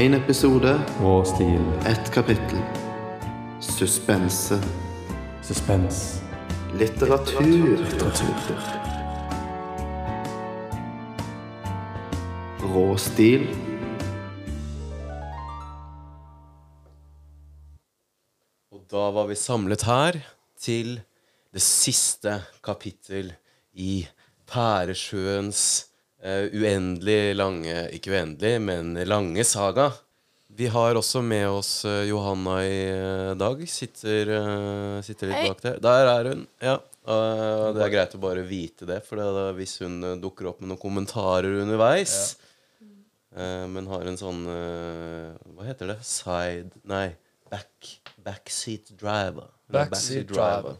Én episode, Rå stil. ett kapittel. Suspense. Suspens. Litteratur. Rå stil. Og da var vi samlet her til det siste kapittel i Pæresjøens uendelig lange Ikke uendelig, men lange saga. Vi har også med oss eh, Johanna i eh, dag. Sitter, eh, sitter litt Hei. bak der. Der er hun. Ja. eh, det er greit å bare vite det, for det er da hvis hun eh, dukker opp med noen kommentarer underveis eh, Men har en sånn eh, Hva heter det? Side Nei, back, backseat driver. Backseat driver.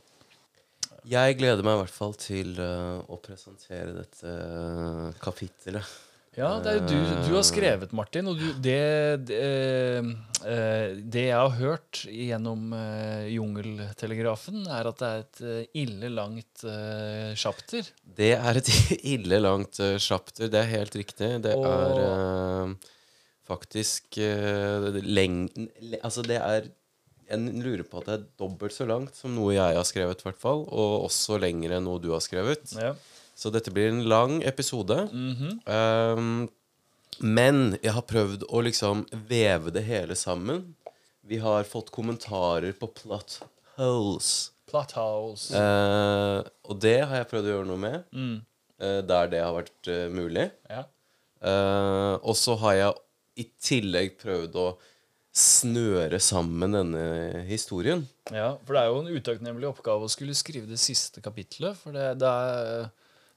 Jeg gleder meg i hvert fall til uh, å presentere dette uh, kapittelet. Ja, det er jo du, du har skrevet, Martin. Og du, det, det, eh, det jeg har hørt gjennom Jungeltelegrafen, er at det er et eh, ille langt uh, chapter. Det er et ille langt uh, chapter, det er helt riktig. Det Og- er uh, faktisk uh, lengden Altså, det er Jeg lurer på at det er dobbelt så langt som noe jeg har skrevet, hvert fall. Og også lengre enn noe du har skrevet. Ja. Så dette blir en lang episode. Mhm. Um, men jeg har prøvd å liksom veve det hele sammen. Vi har fått kommentarer på plot holes. Plot holes. Uh, og det har jeg prøvd å gjøre noe med, Mm. uh, der det har vært uh, mulig. Ja. Og så har jeg i tillegg prøvd å snøre sammen denne historien. ja, for det er jo en utakknemlig oppgave å skulle skrive det siste kapitlet. For det, det er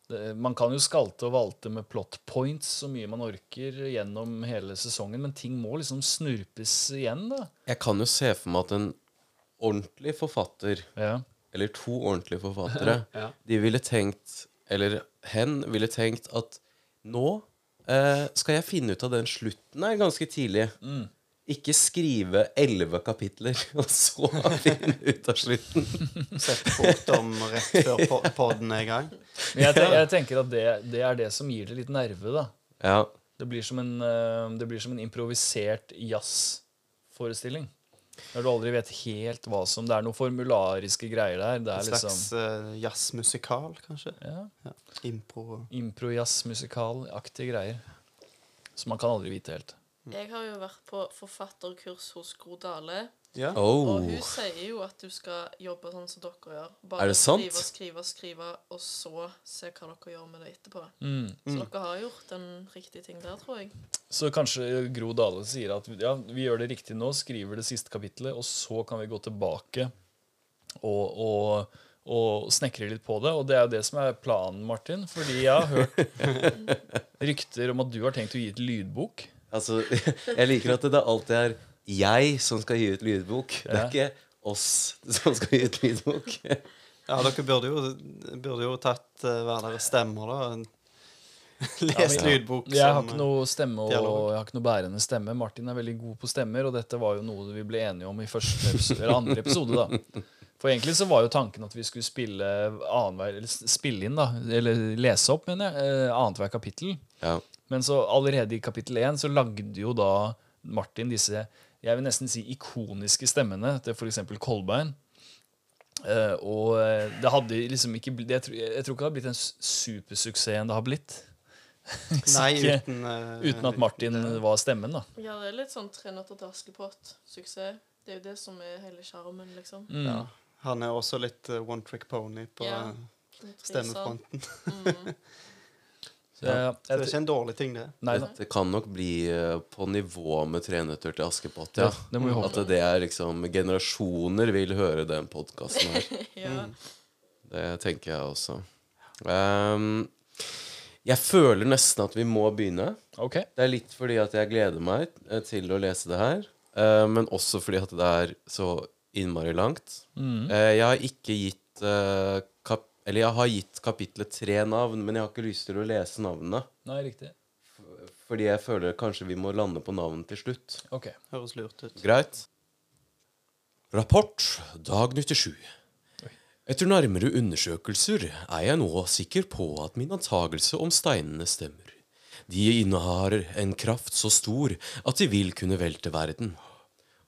det, Man kan jo skalte og valte med plot points så mye man orker gjennom hele sesongen, men ting må liksom snurpes igjen, da. Jeg kan jo se for meg at en ordentlig forfatter Ja. eller to ordentlige forfattere, Ja. de ville tenkt, eller hen ville tenkt at nå eh, skal jeg finne ut av den slutten her ganske tidlig. Mm. Ikke skrive elleve kapitler, og så finne ut av slutten. Sette punktum rett før po- podden er i gang. Men jeg, ten jeg tenker at det, det er det som gir det litt nerve, da. Ja, Det blir som en, eh, det blir som en improvisert jazzforestilling. Når du aldri vet helt hva som Det er noen formulariske greier der. Det En er slags liksom uh, jazzmusikal, kanskje. ja, Ja. Impro. impro-jazzmusikal-aktige greier. Som man kan aldri vite helt. Jeg har jo vært på forfatterkurs hos Gro Dale. Ja. Og oh. hun sier jo at du skal jobbe sånn som dere gjør. Er Bare det sant? skrive, skrive, skrive, og så se hva dere gjør med det etterpå. Mm. Så dere har gjort en riktig ting der, tror jeg. Så kanskje Gro Dale sier at ja, vi gjør det riktig nå, skriver det siste kapittelet, og så kan vi gå tilbake og, og, og snekre litt på det. Og det er jo det som er planen, Martin. Fordi jeg har hørt rykter om at du har tenkt å gi et lydbok. Altså, jeg liker at det alltid er jeg som skal gi ut lydbok. Det er ikke oss som skal gi ut lydbok. ja, dere burde jo, burde jo tatt uh, hver deres stemmer, da. Lest Ja, lydbok Jeg har ikke noe stemme og dialog. jeg har ikke noe bærende stemme. Martin er veldig god på stemmer, og dette var jo noe vi ble enige om i første episode, eller andre episode. da For egentlig så var jo tanken at vi skulle spille annenhver, eller spille inn, da eller lese opp, mener jeg, eh, annethvert kapittel. Ja. Men så allerede i kapittel én så lagde jo da Martin disse jeg vil nesten si ikoniske stemmene til f.eks. Kolbein. Uh, og eh, det hadde liksom ikke blitt jeg, tror- jeg tror ikke det hadde blitt en supersuksessen det har blitt. Nei, ikke- uten, uh, uten at Martin det- var stemmen, da. Ja, det er litt sånn Tre nøtter til Askepott-suksess. Det er jo det som er hele sjarmen, liksom. Mm. Ja. Han er også litt uh, one trick pony på Ja. stemmefronten. Mm. Så jeg, Så det er ikke en dårlig ting, det. nei det, Det kan nok bli eh, på nivå med Tre nøtter til Askepott. Ja. Ja, det. At det er liksom Generasjoner vil høre den podkasten her. Ja. Det tenker jeg også. Um, jeg føler nesten at vi må begynne. Okay. Det er litt fordi at jeg gleder meg eh, til å lese det her. Uh, men også fordi at det er så innmari langt. Mm. Uh, jeg har ikke gitt kap Eller jeg har gitt kapitlet tre navn, men jeg har ikke lyst til å lese navnene. Nei, riktig. Fordi jeg føler kanskje vi må lande på navn til slutt. Ok. Høres lurt ut. Greit. Rapport dag 97. Etter nærmere undersøkelser er jeg nå sikker på at min antagelse om steinene stemmer. De innehar en kraft så stor at de vil kunne velte verden.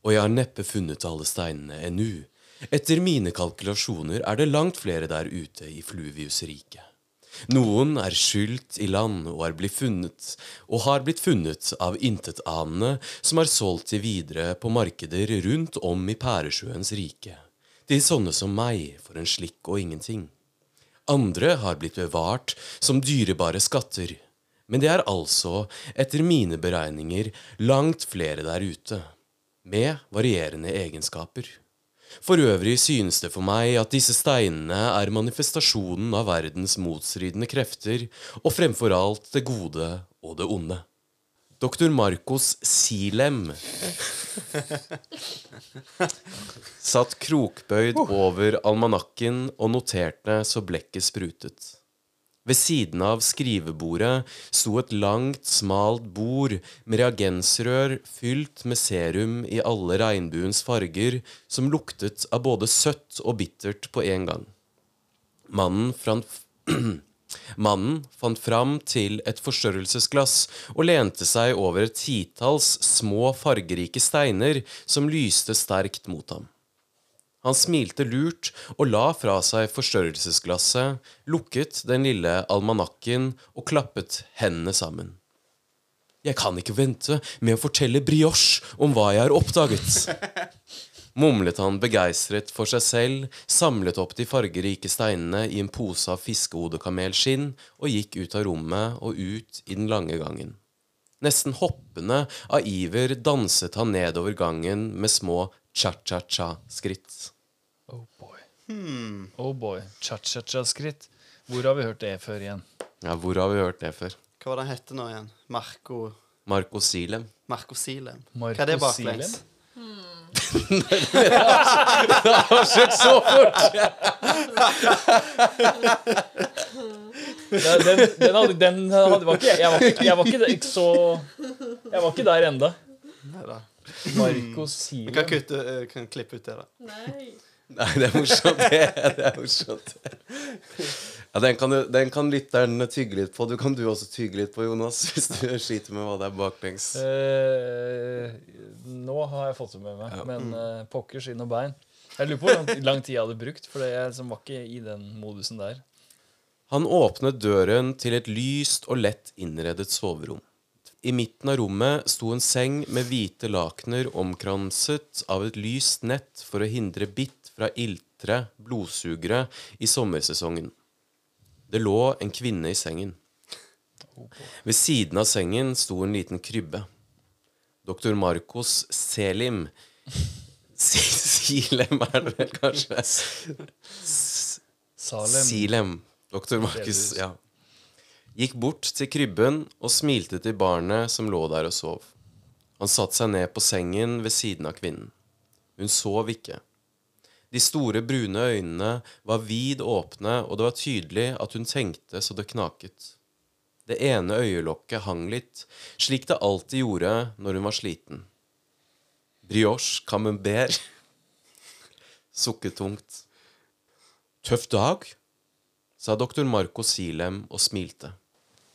Og jeg har neppe funnet alle steinene ennå. Etter mine kalkulasjoner er det langt flere der ute i Fluvius-riket. Noen er skylt i land og er blitt funnet, og har blitt funnet av intetanende som er solgt til videre på markeder rundt om i Pæresjøens rike, til sånne som meg for en slikk og ingenting. Andre har blitt bevart som dyrebare skatter, men det er altså, etter mine beregninger, langt flere der ute, med varierende egenskaper. For øvrig synes det for meg at disse steinene er manifestasjonen av verdens motstridende krefter, og fremfor alt det gode og det onde. Dr. Marcos Silem satt krokbøyd over almanakken og noterte så blekket sprutet. Ved siden av skrivebordet sto et langt, smalt bord med reagensrør fylt med serum i alle regnbuens farger, som luktet av både søtt og bittert på en gang. Mannen fant, Mannen fant fram til et forstørrelsesglass og lente seg over et titalls små, fargerike steiner som lyste sterkt mot ham. Han smilte lurt og la fra seg forstørrelsesglasset, lukket den lille almanakken og klappet hendene sammen. Jeg kan ikke vente med å fortelle brioche om hva jeg har oppdaget. Mumlet han begeistret for seg selv, samlet opp de fargerike steinene i en pose av fiskehodekamelskinn og gikk ut av rommet og ut i den lange gangen. Nesten hoppende av iver danset han nedover gangen med små cha-cha-cha-skritt. Oh boy. Oh boy. Cha-cha-cha-skritt. Hvor har vi hørt det før igjen? Ja, hvor har vi hørt det før? Hva var det han hette nå igjen? Marco Marco Silem. Marco Silem. Marco Hva er det baklengs? Hmm. det har skjedd Så fort! Ja, Den, den, hadde, den hadde, var ikke, jeg, var, ikke- jeg var ikke ikke så Jeg var ikke der enda. Neida. Marco Vi Silem. kan, kutte, eh, kan klippe ut det, da. Nei. Nei, det er morsomt, det. det er morsomt. Ja, den kan, du- den kan lytteren tygge litt på. Du kan du også tygge litt på, Jonas, hvis du sliter med hva det er baklengs. Eh, nå har jeg fått det med meg, men eh, pokker skinn og bein. Jeg lurer på hvor lang- lang tid jeg hadde brukt, for jeg liksom var ikke i den modusen der. Han åpnet døren til et lyst og lett innredet soverom. I midten av rommet sto en seng med hvite lakener omkranset av et lyst nett for å hindre bitt fra iltre blodsugere i sommersesongen. Det lå en kvinne i sengen. Ved siden av sengen sto en liten krybbe. Doktor Marcos Selim Si- Silem er det vel, kanskje? Salem. Silem. Doktor Marcus, ja. Gikk bort til krybben og smilte til barnet som lå der og sov. Han satte seg ned på sengen ved siden av kvinnen. Hun sov ikke. De store, brune øynene var vid åpne, og det var tydelig at hun tenkte så det knaket. Det ene øyelokket hang litt, slik det alltid gjorde når hun var sliten. Brioche camembert sukket tungt. Tøff dag, sa doktor Marco Silem og smilte.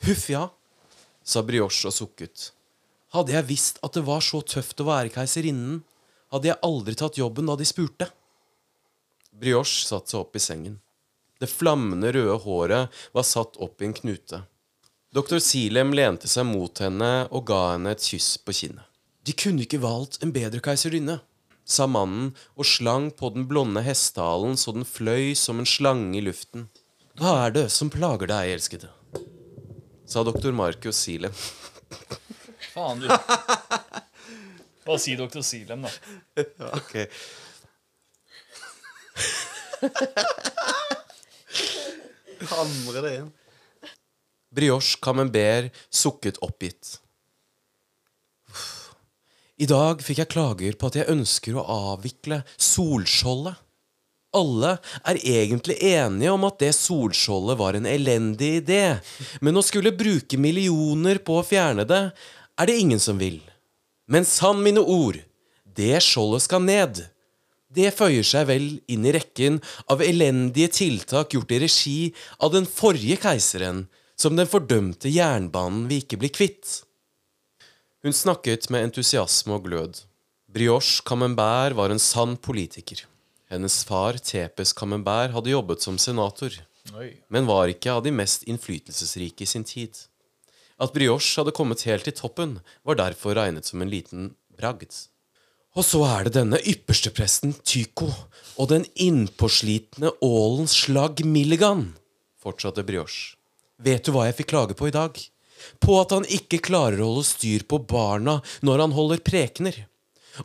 Huff, ja, sa Brioche og sukket. Hadde jeg visst at det var så tøft å være keiserinnen, hadde jeg aldri tatt jobben da de spurte. Brioche satte seg opp i sengen. Det flammende røde håret var satt opp i en knute. Doktor Silem lente seg mot henne og ga henne et kyss på kinnet. De kunne ikke valgt en bedre keiserinne, sa mannen og slang på den blonde hestehalen så den fløy som en slange i luften. Hva er det som plager deg, elskede? sa doktor Marcus Silem. Faen, du. Hva sier doktor Silem, da? Ok. Hamre det inn. Brioche Camembert sukket oppgitt. I dag fikk jeg klager på at jeg ønsker å avvikle solskjoldet. Alle er egentlig enige om at det solskjoldet var en elendig idé, men å skulle bruke millioner på å fjerne det, er det ingen som vil. Men sann mine ord, det skjoldet skal ned. Det føyer seg vel inn i rekken av elendige tiltak gjort i regi av den forrige keiseren, som den fordømte jernbanen vi ikke blir kvitt. Hun snakket med entusiasme og glød. Brioche Camembert var en sann politiker. Hennes far, Tepes Camembert, hadde jobbet som senator, Oi. men var ikke av de mest innflytelsesrike i sin tid. At Brioche hadde kommet helt til toppen, var derfor regnet som en liten bragd. Og så er det denne ypperstepresten Tycho og den innpåslitne ålens slagg Milligan, fortsatte Brioche. Vet du hva jeg fikk klage på i dag? På at han ikke klarer å holde styr på barna når han holder prekener.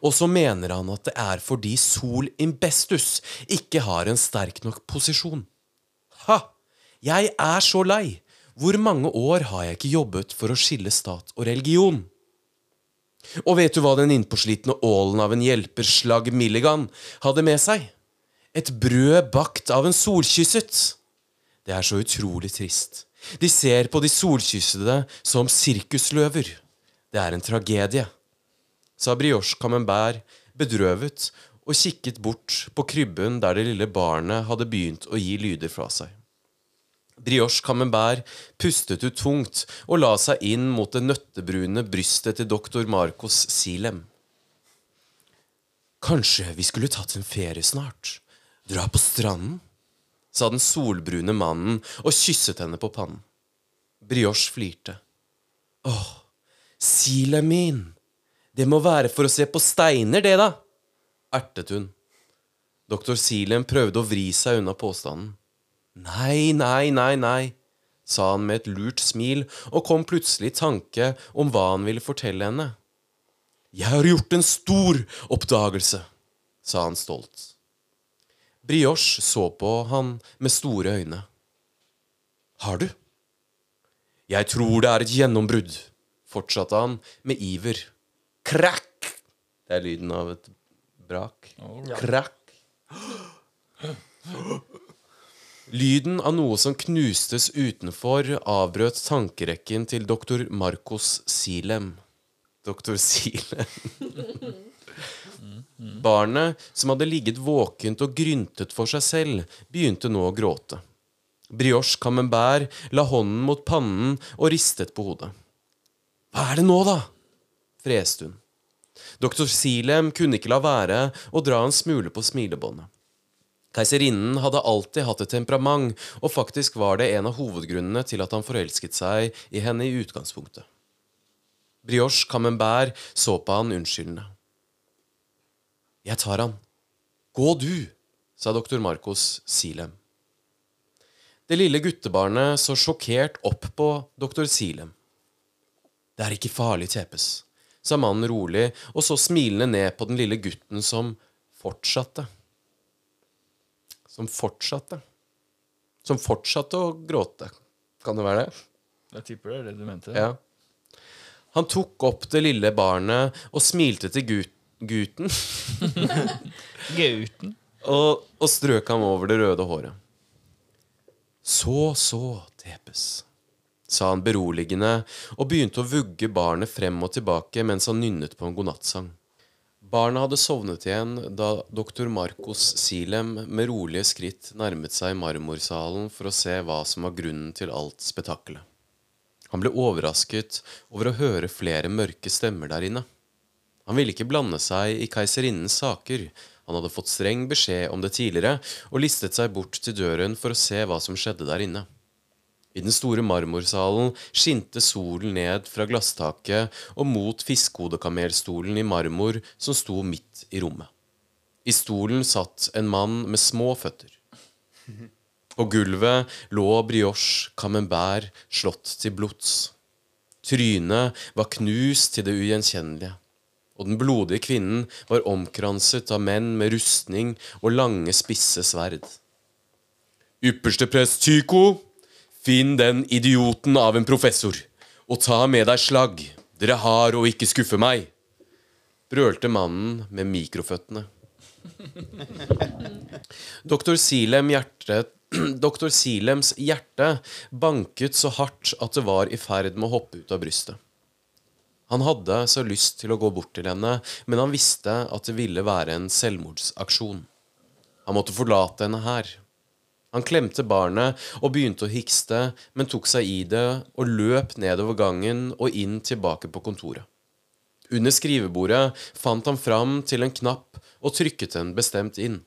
Og så mener han at det er fordi Sol Imbestus ikke har en sterk nok posisjon. Ha! Jeg er så lei! Hvor mange år har jeg ikke jobbet for å skille stat og religion? Og vet du hva den innpåslitne ålen av en hjelperslag Milligan hadde med seg? Et brød bakt av en solkysset. Det er så utrolig trist. De ser på de solkyssede som sirkusløver. Det er en tragedie, sa Brioche Camembert bedrøvet og kikket bort på krybben der det lille barnet hadde begynt å gi lyder fra seg. Brioche Camembert pustet ut tungt og la seg inn mot det nøttebrune brystet til doktor Marcos Silem. Kanskje vi skulle tatt en ferie snart? Dra på stranden? sa den solbrune mannen og kysset henne på pannen. Brioche flirte. Åh, Silem min, det må være for å se på steiner, det, da, ertet hun. Doktor Silem prøvde å vri seg unna påstanden. Nei, nei, nei, nei, sa han med et lurt smil og kom plutselig i tanke om hva han ville fortelle henne. Jeg har gjort en stor oppdagelse, sa han stolt. Brioche så på han med store øyne. Har du? Jeg tror det er et gjennombrudd, fortsatte han med iver. Krakk! Det er lyden av et brak. Krakk. Lyden av noe som knustes utenfor, avbrøt tankerekken til doktor Marcos Silem. Doktor Silem. Barnet, som hadde ligget våkent og gryntet for seg selv, begynte nå å gråte. Brioche Camembert la hånden mot pannen og ristet på hodet. Hva er det nå, da? freste hun. Doktor Silem kunne ikke la være å dra en smule på smilebåndet. Keiserinnen hadde alltid hatt et temperament, og faktisk var det en av hovedgrunnene til at han forelsket seg i henne i utgangspunktet. Brioche Camembert så på han unnskyldende. Jeg tar han. Gå du, sa doktor Marcos Silem. Det lille guttebarnet så sjokkert opp på doktor Silem. Det er ikke farlig, Tepes, sa mannen rolig og så smilende ned på den lille gutten som fortsatte. Som fortsatte. Som fortsatte å gråte. Kan det være det? Jeg tipper det er det du mente. Ja. Han tok opp det lille barnet og smilte til gut gutten Gauten. og, og strøk ham over det røde håret. Så, så, Tepes, sa han beroligende og begynte å vugge barnet frem og tilbake mens han nynnet på en godnattsang. Barnet hadde sovnet igjen da doktor Marcos Silem med rolige skritt nærmet seg marmorsalen for å se hva som var grunnen til alt spetakkelet. Han ble overrasket over å høre flere mørke stemmer der inne. Han ville ikke blande seg i keiserinnens saker. Han hadde fått streng beskjed om det tidligere og listet seg bort til døren for å se hva som skjedde der inne. I den store marmorsalen skinte solen ned fra glasstaket og mot fiskehodekamelstolen i marmor som sto midt i rommet. I stolen satt en mann med små føtter. På gulvet lå brioche camembert slått til blods. Trynet var knust til det ugjenkjennelige og den blodige kvinnen var omkranset av menn med rustning og lange, spisse sverd. Ypperste prest Tycho, finn den idioten av en professor, og ta med deg slagg, dere har å ikke skuffe meg, brølte mannen med mikroføttene. Doktor Silem hjertet Doktor Silems hjerte banket så hardt at det var i ferd med å hoppe ut av brystet. Han hadde så lyst til å gå bort til henne, men han visste at det ville være en selvmordsaksjon. Han måtte forlate henne her. Han klemte barnet og begynte å hikste, men tok seg i det og løp nedover gangen og inn tilbake på kontoret. Under skrivebordet fant han fram til en knapp og trykket den bestemt inn.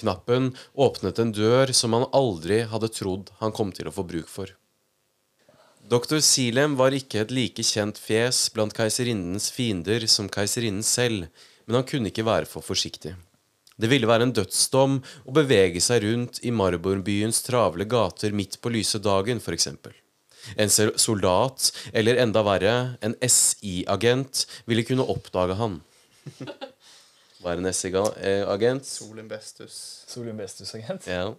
Knappen åpnet en dør som han aldri hadde trodd han kom til å få bruk for. Doktor Silem var ikke et like kjent fjes blant keiserinnens fiender som keiserinnen selv, men han kunne ikke være for forsiktig. Det ville være en dødsdom å bevege seg rundt i Marborbyens travle gater midt på lyse dagen, f.eks. En soldat, eller enda verre, en SI-agent, ville kunne oppdage han. Hva er en SI-agent? Solimbestus. Bestus. Solium Bestus-agent. Ja.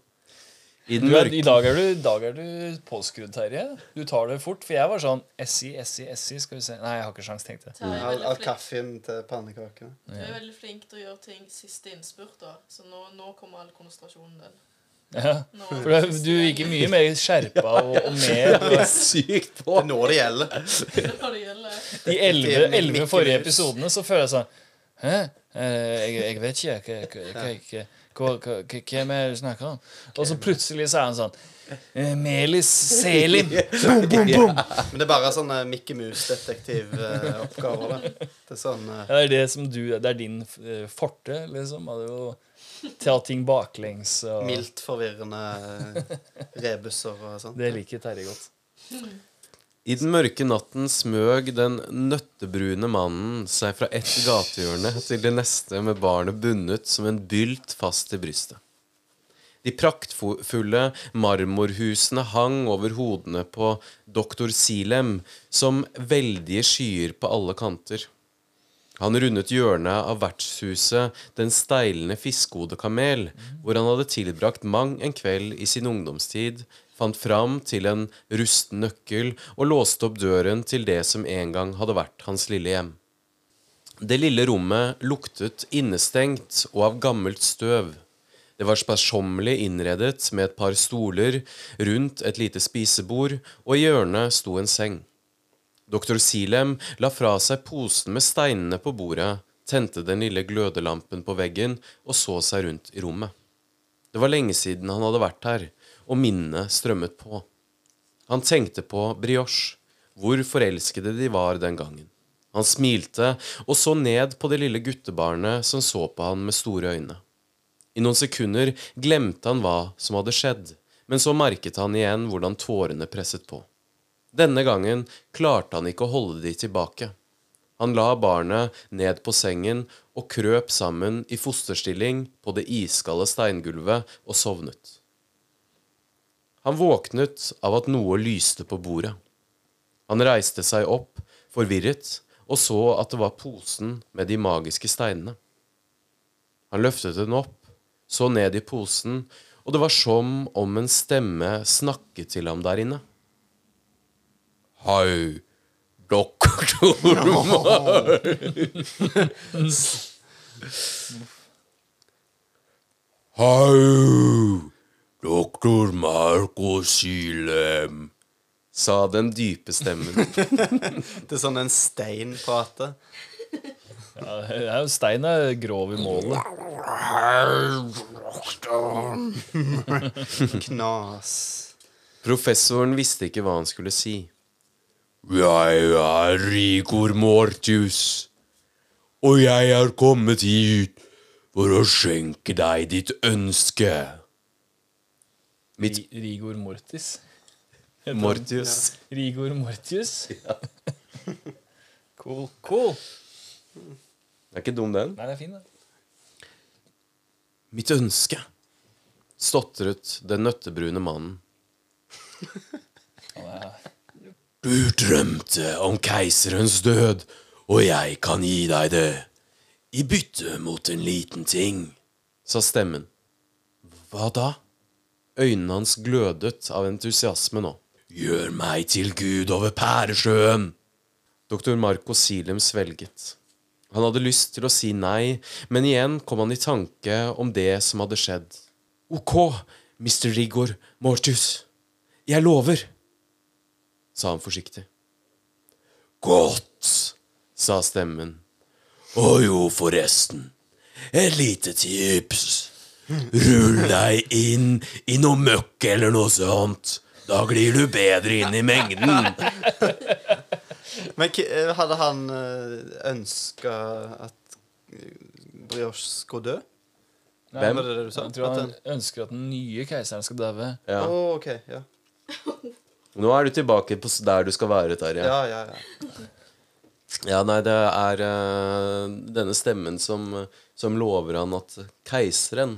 I den Du er, I dag er du, i dag er du påskrudd, Terje. Du tar det fort. For jeg var sånn Essi, Essi, Essi. Skal vi se. Nei, jeg har ikke sjans, tenkte jeg. Av, er kaffen til pannekakene. Du er veldig flink til å gjøre ting siste innspurt, da. Så nå, nå kommer all konsentrasjonen din. Ja. For det, du gikk mye mer skjerpa og, og mer sykt på. Det er nå det gjelder. Det De elleve forrige episodene så føler jeg sånn Hæ? Eh, Jeg, jeg vet ikke. Jeg, jeg, hva, hva, hva, hva, hvem er det du snakker om? Og så plutselig så er han sånn eh, Melis Selim. Boom, boom, boom. Men det er bare sånne Mickey Mouse-detektivoppgaver. det. Det er sånn uh... Ja, det er det som du Det er din eh, forte, liksom. Du ta ting baklengs og mildt forvirrende rebuser og sånn. Det liker Terje godt. I den mørke natten smøg den nøttebrune mannen seg fra ett gatehjørne til det neste med barnet bundet som en bylt fast til brystet. De praktfulle marmorhusene hang over hodene på doktor Silem som veldige skyer på alle kanter. Han rundet hjørnet av vertshuset Den steilende fiskehodekamel, hvor han hadde tilbrakt mang en kveld i sin ungdomstid, fant fram til en rusten nøkkel og låste opp døren til det som en gang hadde vært hans lille hjem. Det lille rommet luktet innestengt og av gammelt støv. Det var sparsommelig innredet med et par stoler rundt et lite spisebord, og i hjørnet sto en seng. Doktor Silem la fra seg posen med steinene på bordet, tente den lille glødelampen på veggen og så seg rundt i rommet. Det var lenge siden han hadde vært her, og minnet strømmet på. Han tenkte på brioche, hvor forelskede de var den gangen. Han smilte og så ned på det lille guttebarnet som så på han med store øyne. I noen sekunder glemte han hva som hadde skjedd, men så merket han igjen hvordan tårene presset på. Denne gangen klarte han ikke å holde de tilbake. Han la barnet ned på sengen og krøp sammen i fosterstilling på det iskalde steingulvet og sovnet. Han våknet av at noe lyste på bordet. Han reiste seg opp, forvirret, og så at det var posen med de magiske steinene. Han løftet den opp, så ned i posen, og det var som om en stemme snakket til ham der inne. Hei, doktor Hei, doktor Marco Silem, sa den dype stemmen. Det er sånn en stein prater. Ja, det Stein er grov i målet. Knas. Professoren visste ikke hva han skulle si. Jeg er Rigor Mortius, og jeg er kommet hit for å skjenke deg ditt ønske. Mitt Rigor Mortis. Mortius. Rigor Mortius? Cool. Cool. Det er ikke dum, den. Nei, det er fin, det. Mitt ønske, stotret den nøttebrune mannen. Du drømte om keiserens død, og jeg kan gi deg det. I bytte mot en liten ting, sa stemmen. Hva da? Øynene hans glødet av entusiasme nå. Gjør meg til gud over pæresjøen! Doktor Marco Silem svelget. Han hadde lyst til å si nei, men igjen kom han i tanke om det som hadde skjedd. Ok, Mr. Rigor Mortus, Jeg lover, sa han forsiktig. Godt, sa stemmen. Og jo, forresten, et lite tips. Rull deg inn i noe møkk eller noe sånt. Da glir du bedre inn i mengden. Men eh, hadde han ønska at eh, Brioche skulle dø? Hvem? Var det det du sa? Jeg tror han ønsker at den nye keiseren skal daue. Ja. Oh, ok, ja. Nå er du tilbake på der du skal være, Terje. Ja, ja, ja. Ja, nei, det er uh, denne stemmen som, som lover han at keiseren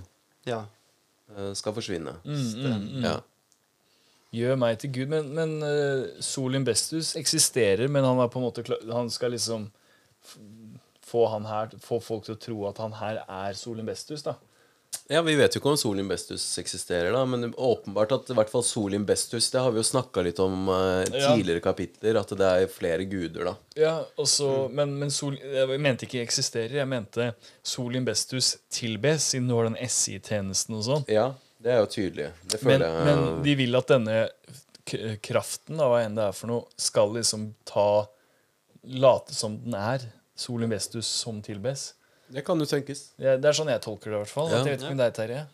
ja. eh, skal forsvinne. Mm, Ja. Gjør meg til Gud. Men, men uh, Solin Bestus eksisterer, men han er på en måte klar, Han skal liksom få, han her, få folk til å tro at han her er Solin Bestus, da. Ja, Vi vet jo ikke om Solim Bestus eksisterer, da, men åpenbart at i hvert fall Solim Bestus Det har vi jo snakka litt om eh, Ja. tidligere kapitler, at det er flere guder, da. Ja, også, mm. Men, men Sol, jeg mente ikke eksisterer. Jeg mente Solimbestus tilbes, siden du har den SI-tjenesten og sånn. Ja, det er jo tydelig. Det Men, jeg men de vil at denne kraften, da, hva enn det er for noe, skal liksom ta Late som den er Solimbestus som tilbes. Det kan jo tenkes. Det, er- det er sånn jeg tolker det, i hvert fall. Ja. At jeg vet ikke med deg, Terje.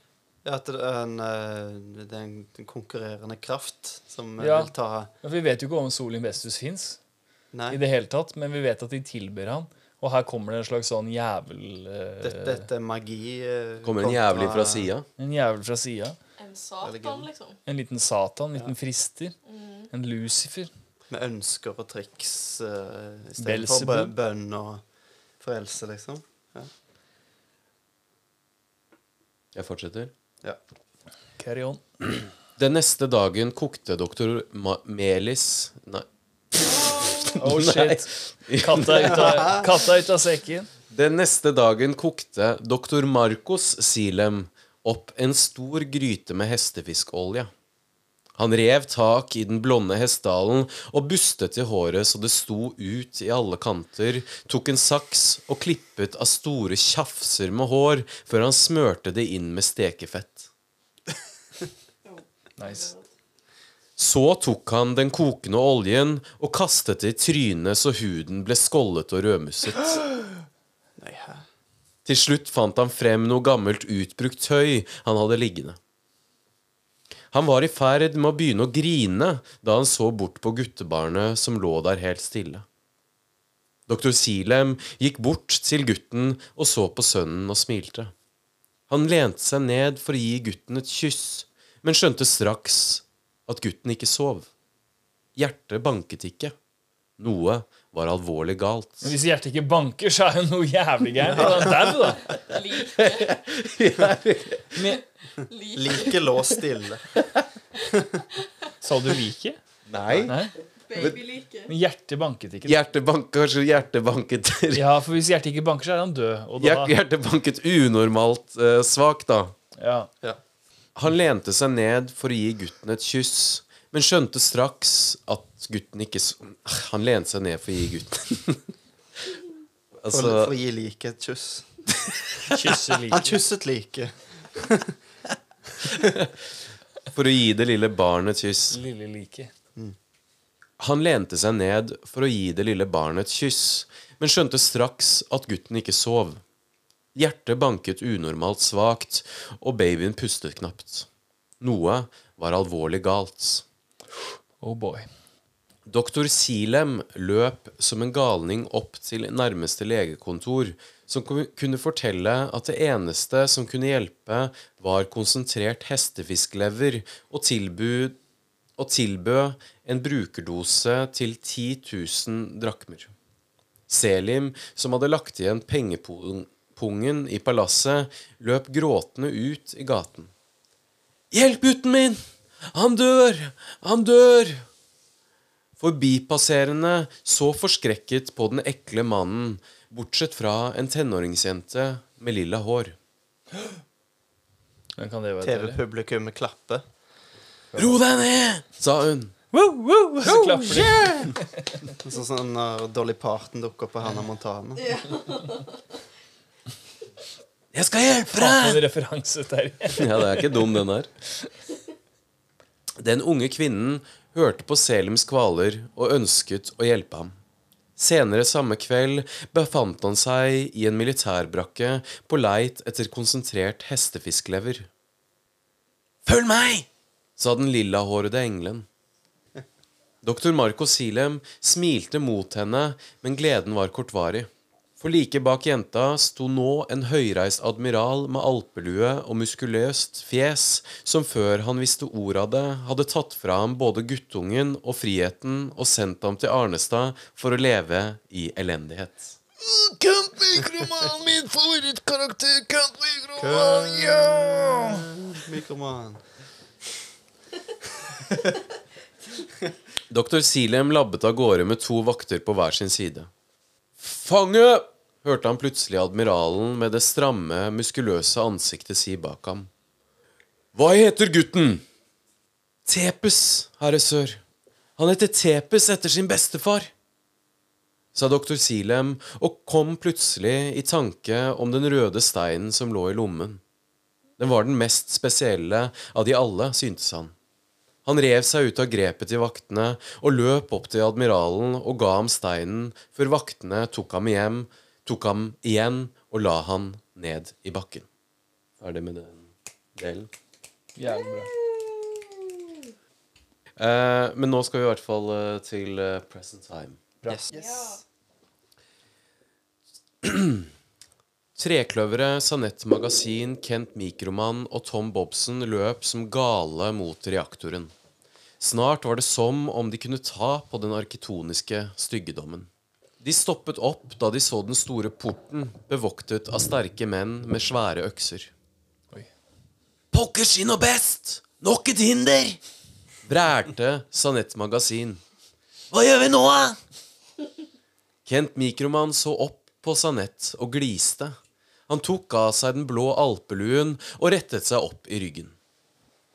Ja, At det er en, eh, det er en konkurrerende kraft som eh, Ja. vil ta Ja, vi vet jo ikke om Sol Vestus fins i det hele tatt, men vi vet at de tilber han. Og her kommer det en slags sånn jævel uh, dette, dette er magi Uh, Kommer en jævel fra sida. En jævel fra sida. En satan, liksom. En liten Satan, en liten frister. En Lucifer. Med ønsker og triks uh, istedenfor bønn og frelse, liksom. Jeg fortsetter. Ja. Carry on. Den neste dagen kokte doktor Ma Melis Nei. Oh shit. Katta ut av, katta ut av sekken. Den neste dagen kokte doktor Marcos Silem opp en stor gryte med hestefiskolje. Han rev tak i den blonde hestehalen og bustet i håret så det sto ut i alle kanter, tok en saks og klippet av store tjafser med hår før han smørte det inn med stekefett. Nice. Så tok han den kokende oljen og kastet det i trynet så huden ble skållet og rødmusset. Til slutt fant han frem noe gammelt utbrukt tøy han hadde liggende. Han var i ferd med å begynne å grine da han så bort på guttebarnet som lå der helt stille. Doktor Silem gikk bort til gutten og så på sønnen og smilte. Han lente seg ned for å gi gutten et kyss, men skjønte straks at gutten ikke sov. Hjertet banket ikke. Noe var alvorlig galt. Men hvis hjertet ikke banker, så er jo noe jævlig gærent. Da er han dau, da. Like. Men, like. Like lå stille. sa du like? Nei. Nei? Babylike. Men hjertet banket ikke. Hjertet banket, kanskje hjertet banket Ja, for hvis hjertet ikke banker, så er han død. Og da, Hjertet banket unormalt uh, svakt, da. ja. Ja. Han lente seg ned for å gi gutten et kyss, men skjønte straks at gutten ikke så, Han lente seg ned for å gi gutten Altså for å gi like et kyss. Kysser Han kysset like. For å gi det lille barnet et kyss. Lille like. Han lente seg ned for å gi det lille barnet et kyss, men skjønte straks at gutten ikke sov. Hjertet banket unormalt svakt, og babyen pustet knapt. Noe var alvorlig galt. Oh boy. Doktor Silem løp som en galning opp til nærmeste legekontor, som kunne fortelle at det eneste som kunne hjelpe, var konsentrert hestefisklever, og, tilbud, og tilbød en brukerdose til 10 000 drakmer. Selim, som hadde lagt igjen pengepungen i palasset, løp gråtende ut i gaten. Hjelp gutten min! Han dør! Han dør! Forbipasserende så forskrekket på den ekle mannen, bortsett fra en tenåringsjente med lilla hår. Men kan det være Terje? TV-publikum klapper. Ro deg ned, sa hun. Så klapper de. Sånn som når Dolly Parton dukker opp på Hannah Montana. Jeg skal hjelpe Faen deg! en referanse, der. Ja, det er ikke dum, den her. Den unge kvinnen hørte på Selims kvaler og ønsket å hjelpe ham. Senere samme kveld befant han seg i en militærbrakke på leit etter konsentrert hestefisklever. Følg meg! sa den lillahårede engelen. Doktor Marco Silem smilte mot henne, men gleden var kortvarig. For like bak jenta sto nå en høyreist admiral med alpelue og muskuløst fjes, som før han visste ordet av det, hadde tatt fra ham både guttungen og friheten og sendt ham til Arnestad for å leve i elendighet. Count Mikroman, min favorittkarakter! Count Mikroman, ja! Mikroman. Doktor Silem labbet av gårde med to vakter på hver sin side. Fange! Hørte han plutselig admiralen med det stramme, muskuløse ansiktet si bak ham. Hva heter gutten? Tepes, herre sør. Han heter Tepes etter sin bestefar, sa doktor Silem og kom plutselig i tanke om den røde steinen som lå i lommen. Den var den mest spesielle av de alle, syntes han. Han rev seg ut av grepet til vaktene og løp opp til admiralen og ga ham steinen, før vaktene tok ham hjem, tok ham igjen og la han ned i bakken. Ferdig med den delen. Jævlig bra. Eh, men nå skal vi i hvert fall eh, til eh, present time. Yes. Trekløveret, Sanett Magasin, Kent Mikroman og Tom Bobsen løp som gale mot reaktoren. Snart var det som om de kunne ta på den arkitoniske styggedommen. De stoppet opp da de så den store porten, bevoktet av sterke menn med svære økser. Pokker skinn og best! Nok et hinder! vrælte Sanett Magasin. Hva gjør vi nå, da? Kent Mikroman så opp på Sanett og gliste. Han tok av seg den blå alpeluen og rettet seg opp i ryggen.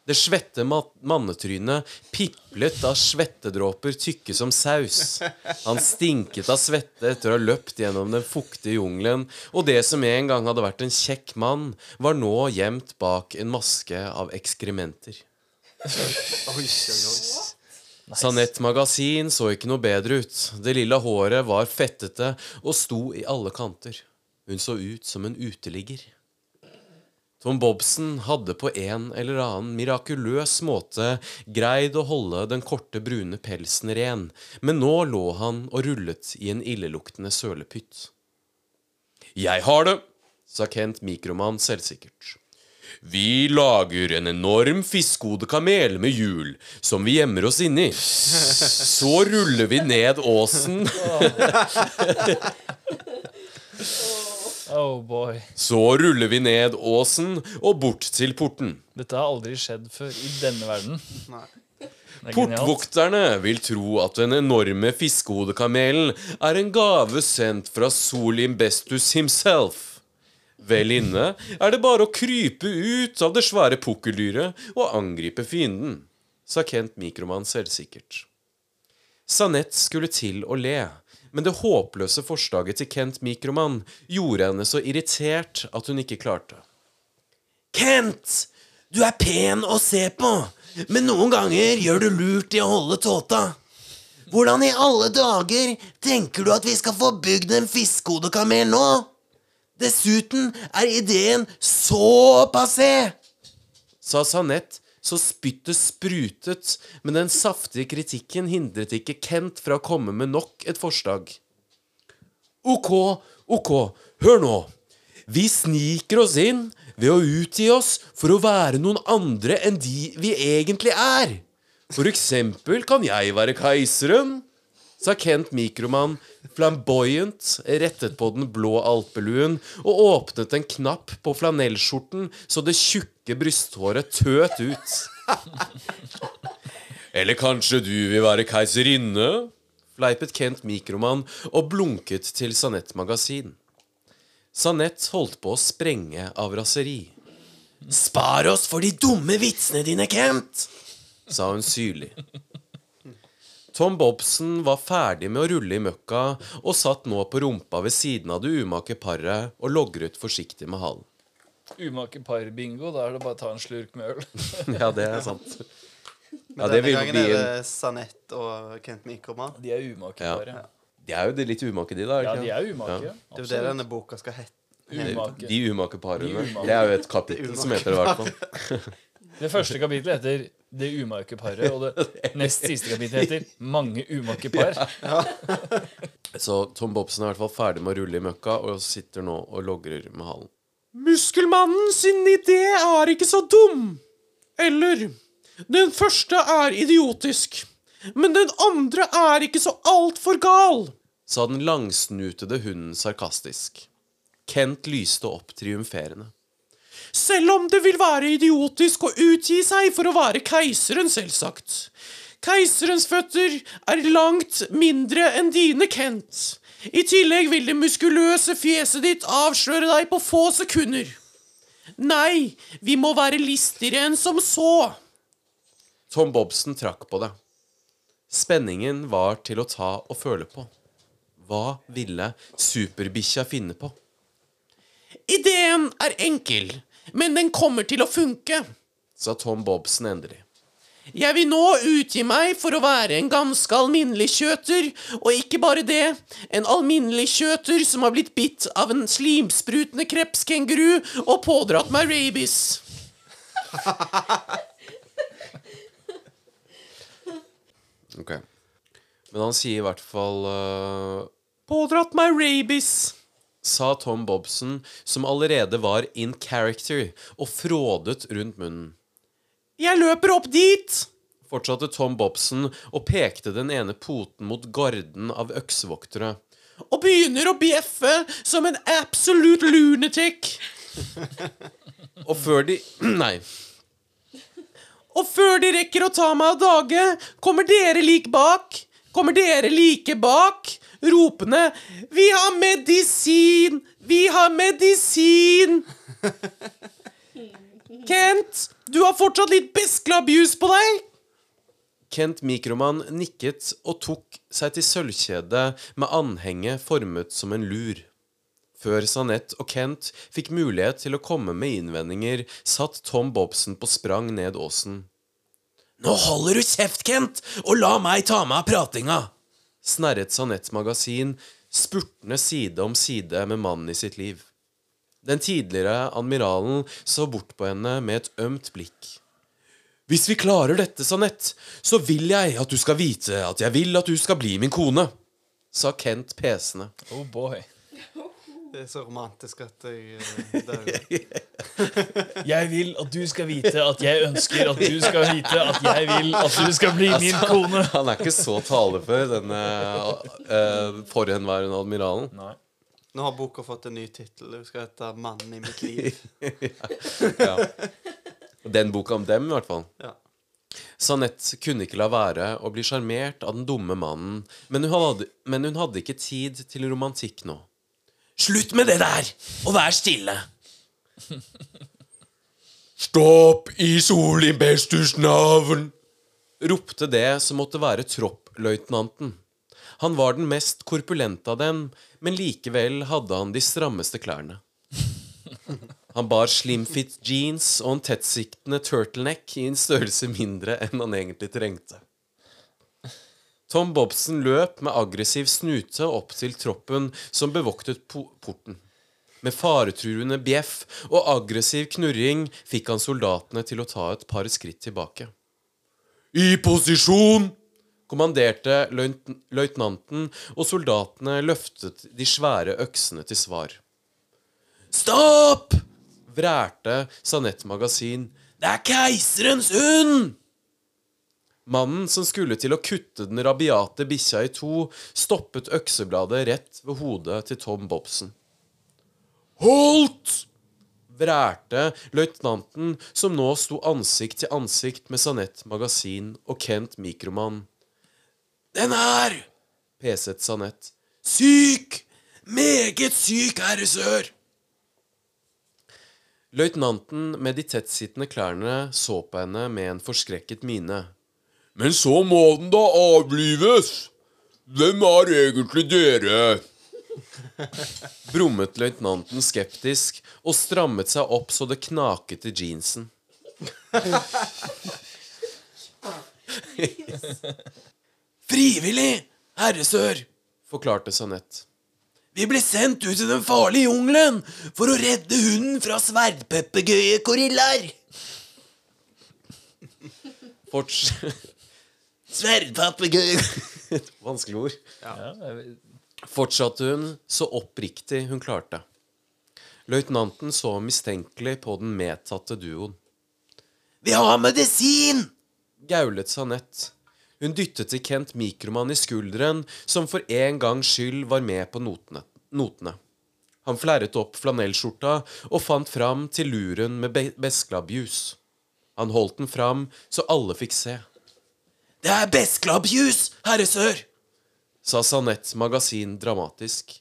Det svette mannetrynet piplet av svettedråper tykke som saus. Han stinket av svette etter å ha løpt gjennom den fuktige jungelen, og det som en gang hadde vært en kjekk mann, var nå gjemt bak en maske av ekskrementer. Oi. Sanett Magasin så ikke noe bedre ut. Det lille håret var fettete og sto i alle kanter. Hun så ut som en uteligger. Tom Bobsen hadde på en eller annen mirakuløs måte greid å holde den korte, brune pelsen ren, men nå lå han og rullet i en illeluktende sølepytt. Jeg har det, sa Kent Mikroman selvsikkert. Vi lager en enorm fiskehodekamel med hjul som vi gjemmer oss inni. Så ruller vi ned åsen, Oh boy. så ruller vi ned åsen og bort til porten. Dette har aldri skjedd før i denne verden. Nei. Er. Portvokterne vil tro at den enorme fiskehodekamelen er en gave sendt fra Solimbestus himself. Vel inne er det bare å krype ut av det svære pukkeldyret og angripe fienden, sa Kent Mikroman selvsikkert. Sanett skulle til å le, men det håpløse forslaget til Kent Mikroman gjorde henne så irritert at hun ikke klarte. Kent, du er pen å se på, men noen ganger gjør du lurt i å holde tåta. Hvordan i alle dager tenker du at vi skal få bygd en fiskehodekamel nå? Dessuten er ideen så passé, sa Sanett så spyttet sprutet, men den saftige kritikken hindret ikke Kent fra å komme med nok et forslag. Ok, ok, hør nå. Vi sniker oss inn ved å utgi oss for å være noen andre enn de vi egentlig er. For eksempel kan jeg være keiseren, sa Kent Mikroman flamboyant, rettet på den blå alpeluen og åpnet en knapp på flanellskjorten så det tjukke brysthåret tøt ut. Eller kanskje du vil være keiserinne? fleipet Kent Mikroman og blunket til Sanett Magasin. Sanett holdt på å sprenge av raseri. Spar oss for de dumme vitsene dine, Kent! sa hun syrlig. Tom Bobsen var ferdig med å rulle i møkka og satt nå på rumpa ved siden av det umake paret og logret forsiktig med halen. Umake par-bingo. Da er det bare å ta en slurk med øl. Ja, det er sant. Men Ja, denne vil gangen er det Sanett og Kent Mikroma. De er umake par. Ja. De er jo de litt umake, de, da. Ja, de er umake. Ja. Det er jo det denne boka skal hete. Umake. De umake parene. De umake. Det er jo et kapittel som heter det, i hvert fall. Det første kapitlet heter 'Det umake paret', og det nest siste kapitlet heter 'Mange umake par'. Så Tom Bobsen er i hvert fall ferdig med å rulle i møkka og sitter nå og logrer med halen. Muskelmannen sin idé er ikke så dum. Eller Den første er idiotisk. Men den andre er ikke så altfor gal. Sa den langsnutede hunden sarkastisk. Kent lyste opp triumferende. Selv om det vil være idiotisk å utgi seg for å være keiseren, selvsagt. Keiserens føtter er langt mindre enn dine, Kent. I tillegg vil det muskuløse fjeset ditt avsløre deg på få sekunder. Nei, vi må være listigere enn som så. Tom Bobsen trakk på det. Spenningen var til å ta og føle på. Hva ville superbikkja finne på? Ideen er enkel, men den kommer til å funke, sa Tom Bobsen endelig. Jeg vil nå utgi meg for å være en ganske alminnelig kjøter, og ikke bare det, en alminnelig kjøter som har blitt bitt av en slimsprutende krepskenguru og pådratt meg rabies. Ok. Men han sier i hvert fall uh, Pådratt meg rabies, sa Tom Bobsen, som allerede var in character og frådet rundt munnen. Jeg løper opp dit, fortsatte Tom Bobsen og pekte den ene poten mot garden av øksevoktere. Og begynner å bjeffe som en absolute lunatic. og før de Nei. Og før de rekker å ta meg av dage, kommer dere like bak. Kommer dere like bak, ropende 'Vi har medisin! Vi har medisin!' Kent, du har fortsatt litt besklabjus på deg. Kent Mikroman nikket og tok seg til sølvkjedet med anhenget formet som en lur. Før Sanette og Kent fikk mulighet til å komme med innvendinger, satt Tom Bobsen på sprang ned åsen. Nå holder du kjeft, Kent, og la meg ta meg av pratinga! Snerret Sanettes magasin, spurtende side om side med mannen i sitt liv. Den tidligere admiralen så bort på henne med et ømt blikk. Hvis vi klarer dette, Sanett, så vil jeg at du skal vite at jeg vil at du skal bli min kone, sa Kent pesende. Oh boy. Det er så romantisk at jeg eh. Jeg vil at du skal vite at jeg ønsker at du skal vite at jeg vil at du skal bli min kone. Han er ikke så talefør, denne uh, forhenværende admiralen. Nei. Nå har boka fått en ny tittel. Det skal hete 'Mannen i mitt liv'. Ja. Den boka om dem, i hvert fall. Ja. Sanette kunne ikke la være å bli sjarmert av den dumme mannen, men hun, hadde, men hun hadde ikke tid til romantikk nå. Slutt med det der, og vær stille! Stopp i Solimbestus navn! ropte det som måtte være troppløytnanten. Han var den mest korpulente av dem, men likevel hadde han de strammeste klærne. Han bar slimfit jeans og en tettsiktende turtleneck i en størrelse mindre enn han egentlig trengte. Tom Bobsen løp med aggressiv snute opp til troppen som bevoktet porten. Med faretruende bjeff og aggressiv knurring fikk han soldatene til å ta et par skritt tilbake. I posisjon! kommanderte løyt løytnanten, og soldatene løftet de svære øksene til svar. Stopp! vrælte Sanett Magasin. Det er keiserens hund! Mannen som skulle til å kutte den rabiate bikkja i to, stoppet øksebladet rett ved hodet til Tom Bobsen. Holdt! vrælte løytnanten, som nå sto ansikt til ansikt med Sanett Magasin og Kent Mikroman. Den er, peset Sanett. Syk! Meget syk, herre sør! Løytnanten med de tettsittende klærne så på henne med en forskrekket mine. Men så må den da avlives! Hvem er egentlig dere? Brummet løytnanten skeptisk og strammet seg opp så det knaket i jeansen. Frivillig, herresør, forklarte Sanett. Vi ble sendt ut i den farlige jungelen for å redde hunden fra sverdpeppergøye-gorillaer. Forts... Sverdpapegøye Vanskelig ord. Ja, Fortsatte hun så oppriktig hun klarte. Løytnanten så mistenkelig på den medtatte duoen. Vi har medisin! gaulet Sanett. Hun dyttet til Kent Mikroman i skulderen, som for en gangs skyld var med på notene. notene. Han flerret opp flanellskjorta og fant fram til luren med be besklabbjus. Han holdt den fram så alle fikk se. Det er besklabbjus, herre sør! sa Sanett Magasin dramatisk.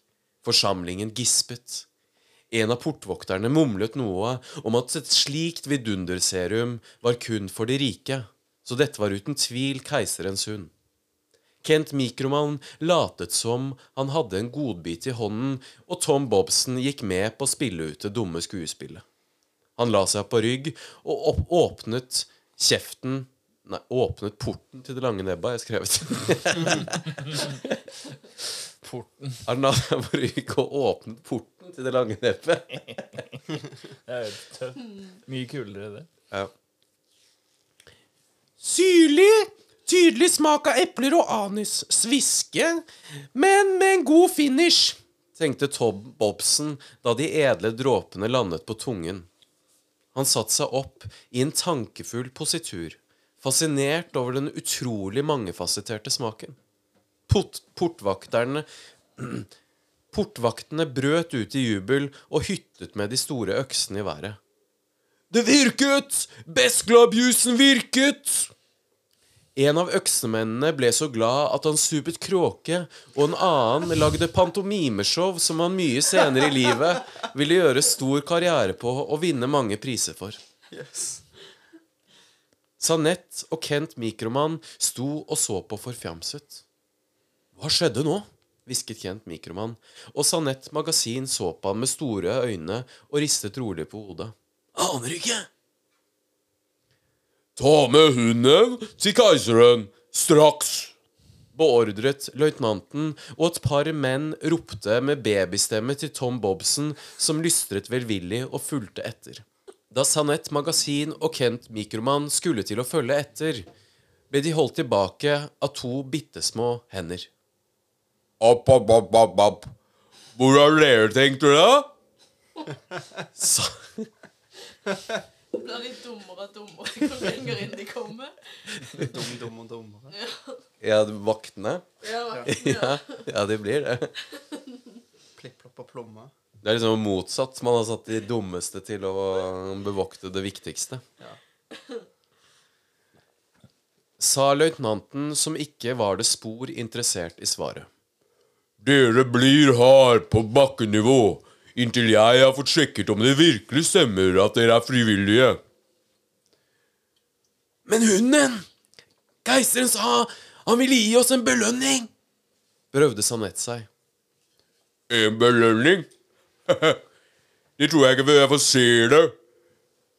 Forsamlingen gispet. En av portvokterne mumlet noe om at et slikt vidunderserum var kun for de rike, så dette var uten tvil keiserens hund. Kent Mikroman latet som han hadde en godbit i hånden, og Tom Bobsen gikk med på å spille ut det dumme skuespillet. Han la seg på rygg og åpnet kjeften Nei, åpnet porten til det lange nebbet, har jeg skrevet. Porten. På rygg og åpnet porten til det lange nebbet. Det er helt tøft. Mye kulere, det. Ja. Syrlig, tydelig smak av epler og anis. Sviske, men med en god finish, tenkte Tob Bobsen da de edle dråpene landet på tungen. Han satte seg opp i en tankefull positur, fascinert over den utrolig mangefasetterte smaken. Port portvakterne Portvaktene brøt ut i jubel og hyttet med de store øksene i været. Det virket! Besklabjusen virket! En av øksemennene ble så glad at han supet kråke, og en annen lagde pantomimeshow som han mye senere i livet ville gjøre stor karriere på og vinne mange priser for. Sanett og Kent Mikroman sto og så på forfjamset. Hva skjedde nå? hvisket Kent Mikroman, og Sanett Magasin så på han med store øyne og ristet rolig på hodet. Aner ikke. Ta med hunden til keiseren, straks! beordret løytnanten, og et par menn ropte med babystemme til Tom Bobsen, som lystret velvillig og fulgte etter. Da Sanett Magasin og Kent Mikroman skulle til å følge etter, ble de holdt tilbake av to bittesmå hender. Opp, opp, opp, opp, opp. Hvor har dere tenkt dere? Sa Blir de dummere og dummere jo lenger inn de kommer? Dum, dum og dummere. Ja, vaktene? Ja, Ja, ja, de blir det. Plipp, plopp og plomme. Det er liksom motsatt. Man har satt de dummeste til å bevokte det viktigste. Ja. Sa løytnanten, som ikke var det spor interessert i svaret. Dere blir her på bakkenivå inntil jeg har fått sjekket om det virkelig stemmer at dere er frivillige. Men hunden! Keiseren sa han ville gi oss en belønning! Prøvde Sanett seg. En belønning? det tror jeg ikke før jeg får se det.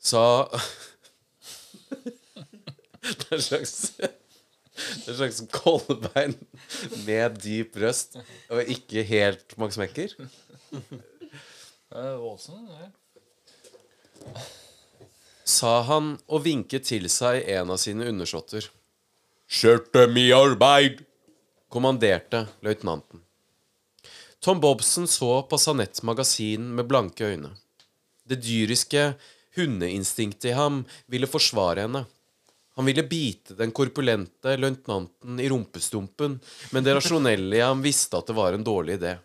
Sa Det er en slags Det er en slags kolbein med dyp røst og ikke helt Max Mekker. Det er det. Sa han og vinket til seg en av sine undersåtter. Sett dem i arbeid! kommanderte løytnanten. Tom Bobsen så på Sanett Magasin med blanke øyne. Det dyriske hundeinstinktet i ham ville forsvare henne. Han ville bite den korpulente løytnanten i rumpestumpen, men det rasjonelle i ham visste at det var en dårlig idé.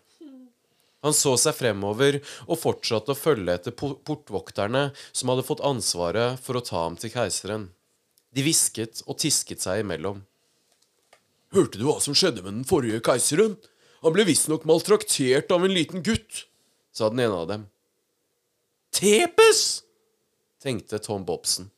Han så seg fremover og fortsatte å følge etter portvokterne som hadde fått ansvaret for å ta ham til keiseren. De hvisket og tisket seg imellom. Hørte du hva som skjedde med den forrige keiseren? Han ble visstnok maltraktert av en liten gutt, sa den ene av dem. Tepes! tenkte Tom Bobsen.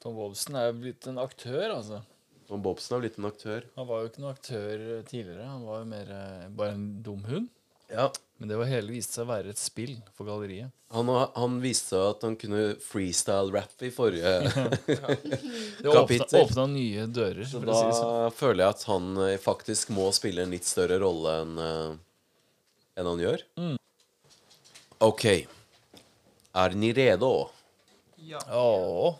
Tom Bobsen er jo blitt en aktør, altså. Tom Bobsen er blitt en aktør. Han var jo ikke noen aktør tidligere. Han var jo mer eh, bare en dum hund. Ja, Men det var hele viste seg å være et spill for galleriet. han, han viste at han kunne freestyle-rappe i forrige Det åpna, Kapittel. åpna nye dører. Så For å da si sånn. føler jeg at han eh, faktisk må spille en litt større rolle enn en han gjør. OK. Er ni redo? Ja. Åh,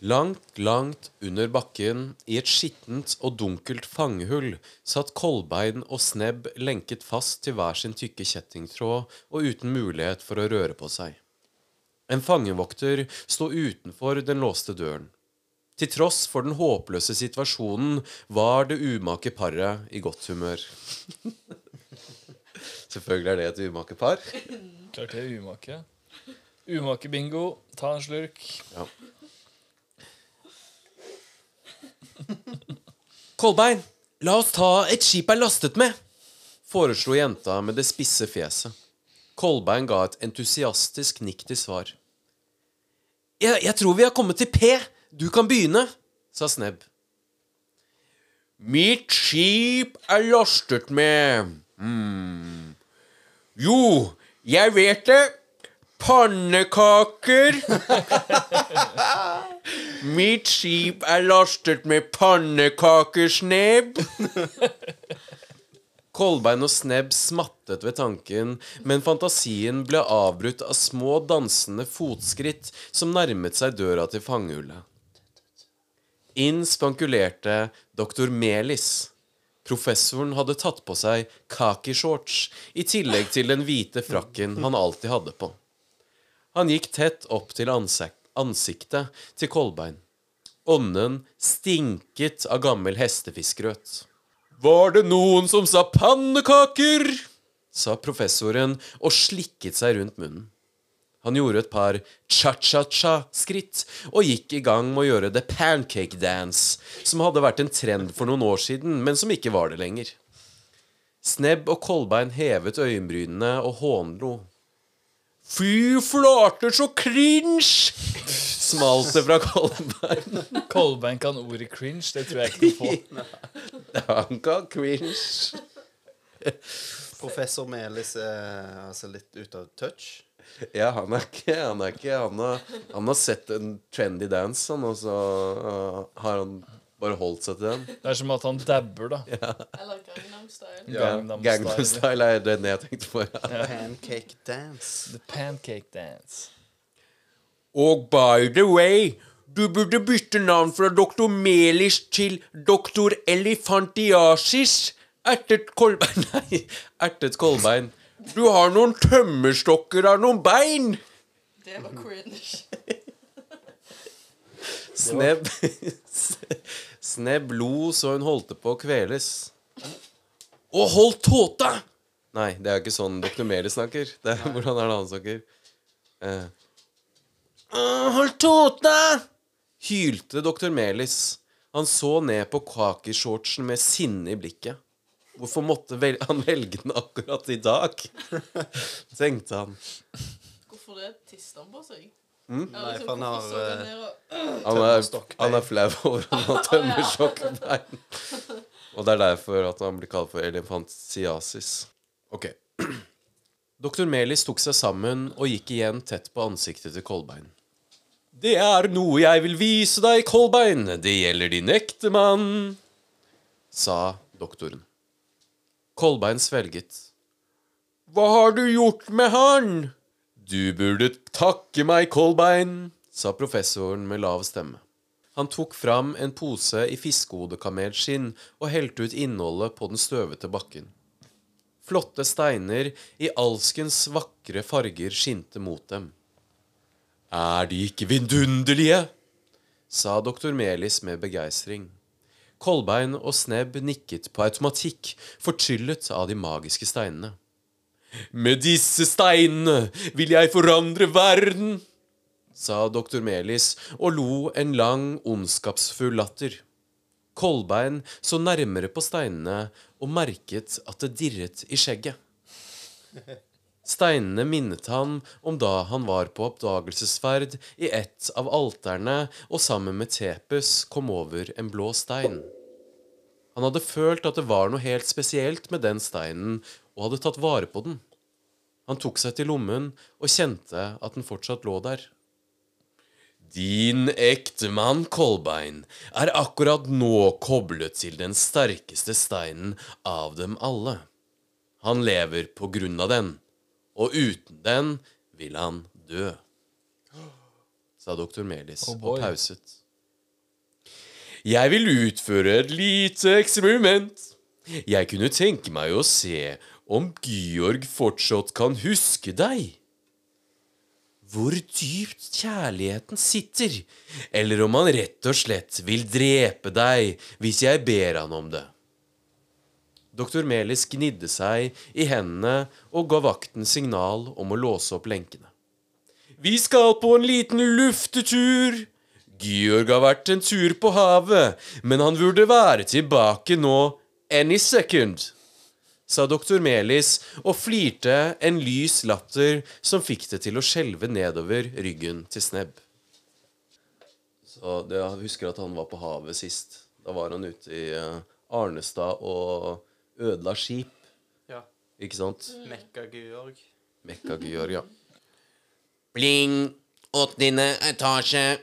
Langt, langt under bakken, i et skittent og dunkelt fangehull, satt Kolbein og Snebb lenket fast til hver sin tykke kjettingtråd og uten mulighet for å røre på seg. En fangevokter sto utenfor den låste døren. Til tross for den håpløse situasjonen var det umake paret i godt humør. Selvfølgelig er det et umake par. klart det er umake. Umake-bingo. Ta en slurk. Ja. Kolbein, la oss ta et skip er lastet med, foreslo jenta med det spisse fjeset. Kolbein ga et entusiastisk nikk til svar. Jeg, jeg tror vi har kommet til P. Du kan begynne, sa Snebb. Mitt skip er lastet med mm. Jo, jeg vet det. Pannekaker. Mitt skip er lastet med pannekakesnebb. Kolbein og Snebb smattet ved tanken, men fantasien ble avbrutt av små dansende fotskritt som nærmet seg døra til fangehullet. Inn spankulerte doktor Melis. Professoren hadde tatt på seg kakishorts i tillegg til den hvite frakken han alltid hadde på. Han gikk tett opp til ansiktet til Kolbein. Ånden stinket av gammel hestefiskgrøt. Var det noen som sa pannekaker? sa professoren og slikket seg rundt munnen. Han gjorde et par cha-cha-cha-skritt og gikk i gang med å gjøre the pancake dance, som hadde vært en trend for noen år siden, men som ikke var det lenger. Snebb og Kolbein hevet øyenbrynene og hånlo. Fy flate, så cringe! Smalt det fra Kolbein. Kolbein kan ordet cringe. Det tror jeg ikke noe på. Han kan cringe. Professor Melis er altså litt ute av touch. Ja, han er ikke Han, er ikke, han, har, han har sett en trendy dance, han, og så uh, har han bare holdt seg til den. Det er som at han dabber, da. Eller Gangnam Style. Gangnam Gangnam Style. Er den jeg tenkte på. Ja. Pancake dance. The pancake dance. Og by the way, du burde bytte navn fra Dr. Melis til Dr. Elefantiasis. Ertet Kolbein Nei, ertet Kolbein. Du har noen tømmerstokker av noen bein. Det var cringe. Snebb Snebb lo så hun holdt på å kveles. Og hold tåta! Nei, det er ikke sånn Dr. Melis snakker. Det er, hvordan er det han snakker? Eh. Uh, Hold tåta! hylte Dr. Melis. Han så ned på kakishortsen med sinne i blikket. Hvorfor måtte vel han velge den akkurat i dag? Tenkte han. Hvorfor det? Tiste han på seg? Mm? Nei, for han har, uh, han er, han er flau over at han tømmer tømmerstokkbein. Og det er derfor at han blir kalt for elefantiasis. Ok. Doktor Melis tok seg sammen og gikk igjen tett på ansiktet til Kolbein. Det er noe jeg vil vise deg, Kolbein. Det gjelder din ektemann, sa doktoren. Kolbein svelget. Hva har du gjort med han? Du burde takke meg, Kolbein, sa professoren med lav stemme. Han tok fram en pose i fiskehodekamelsskinn og helte ut innholdet på den støvete bakken. Flotte steiner i alskens vakre farger skinte mot dem. Er de ikke vidunderlige? sa doktor Melis med begeistring. Kolbein og Snebb nikket på automatikk, fortryllet av de magiske steinene. Med disse steinene vil jeg forandre verden, sa doktor Melis og lo en lang, ondskapsfull latter. Kolbein så nærmere på steinene og merket at det dirret i skjegget. Steinene minnet han om da han var på oppdagelsesferd i et av alterne og sammen med Tepes kom over en blå stein. Han hadde følt at det var noe helt spesielt med den steinen, og hadde tatt vare på den. Han tok seg til lommen og kjente at den fortsatt lå der. Din ektemann Kolbein er akkurat nå koblet til den sterkeste steinen av dem alle. Han lever på grunn av den, og uten den vil han dø, sa doktor Melis Oh og pauset. Jeg vil utføre et lite eksperiment. Jeg kunne tenke meg å se om Georg fortsatt kan huske deg. Hvor dypt kjærligheten sitter, eller om han rett og slett vil drepe deg hvis jeg ber han om det. Doktor Melis gnidde seg i hendene og ga vakten signal om å låse opp lenkene. Vi skal på en liten luftetur. Georg har vært en tur på havet, men han burde være tilbake nå any second, sa doktor Melis og flirte en lys latter som fikk det til å skjelve nedover ryggen til Snebb. Så det, Jeg husker at han var på havet sist. Da var han ute i eh, Arnestad og ødela skip. Ja. Ikke sant? Mekka-Georg. Mekka-Georg, ja. Bling! Åttende etasje!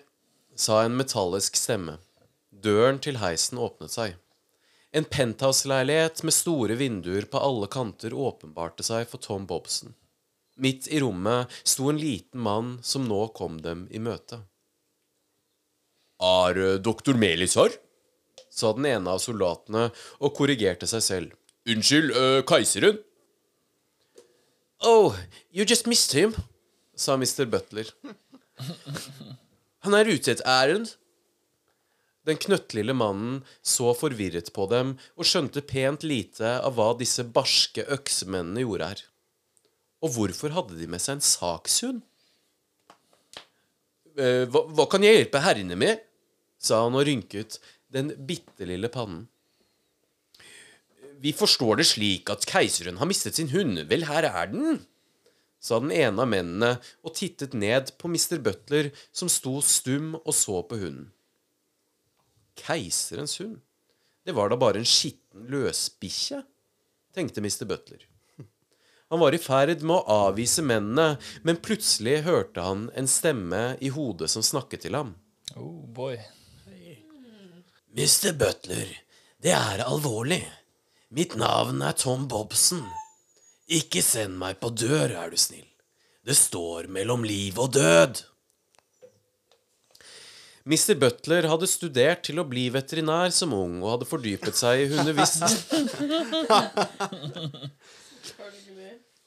sa en metallisk stemme. Døren til heisen åpnet seg. En penthouse-leilighet med store vinduer på alle kanter åpenbarte seg for Tom Bobson. Midt i rommet sto en liten mann som nå kom dem i møte. Er eh, doktor Melis her? sa den ene av soldatene og korrigerte seg selv. Unnskyld, uh, keiseren? Oh, you just missed him, sa Mr. Butler. Han er ute et ærend. Den knøttlille mannen så forvirret på dem og skjønte pent lite av hva disse barske øksemennene gjorde her. Og hvorfor hadde de med seg en sakshund? «Eh, hva, hva kan jeg hjelpe herrene med? sa han og rynket den bitte lille pannen. Vi forstår det slik at keiseren har mistet sin hund. Vel, her er den, sa den ene av mennene og tittet ned på Mr. Butler, som sto stum og så på hunden. Keiserens hund? Det var da bare en skitten løsbikkje, tenkte Mr. Butler. Han var i ferd med å avvise mennene, men plutselig hørte han en stemme i hodet som snakket til ham. Oh boy. Mr. Butler, det er alvorlig. Mitt navn er Tom Bobson. Ikke send meg på dør, er du snill. Det står mellom liv og død. Mr. Butler hadde studert til å bli veterinær som ung og hadde fordypet seg i hundevisst.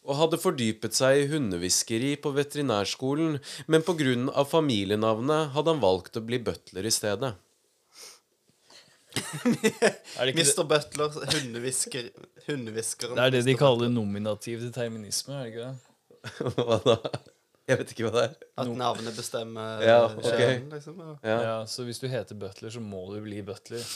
Og hadde fordypet seg i hundehviskeri på veterinærskolen, men på grunn av familienavnet hadde han valgt å bli butler i stedet. Mr. Butler, hundehvisker, hundehviskeren. det er det de kaller nominativ determinisme, er det ikke det? Hva da? Jeg vet ikke hva det er. At navnet bestemmer Ja, okay. ok. liksom. Ja. Ja. Ja, Så hvis du heter Butler, så må du bli Butler.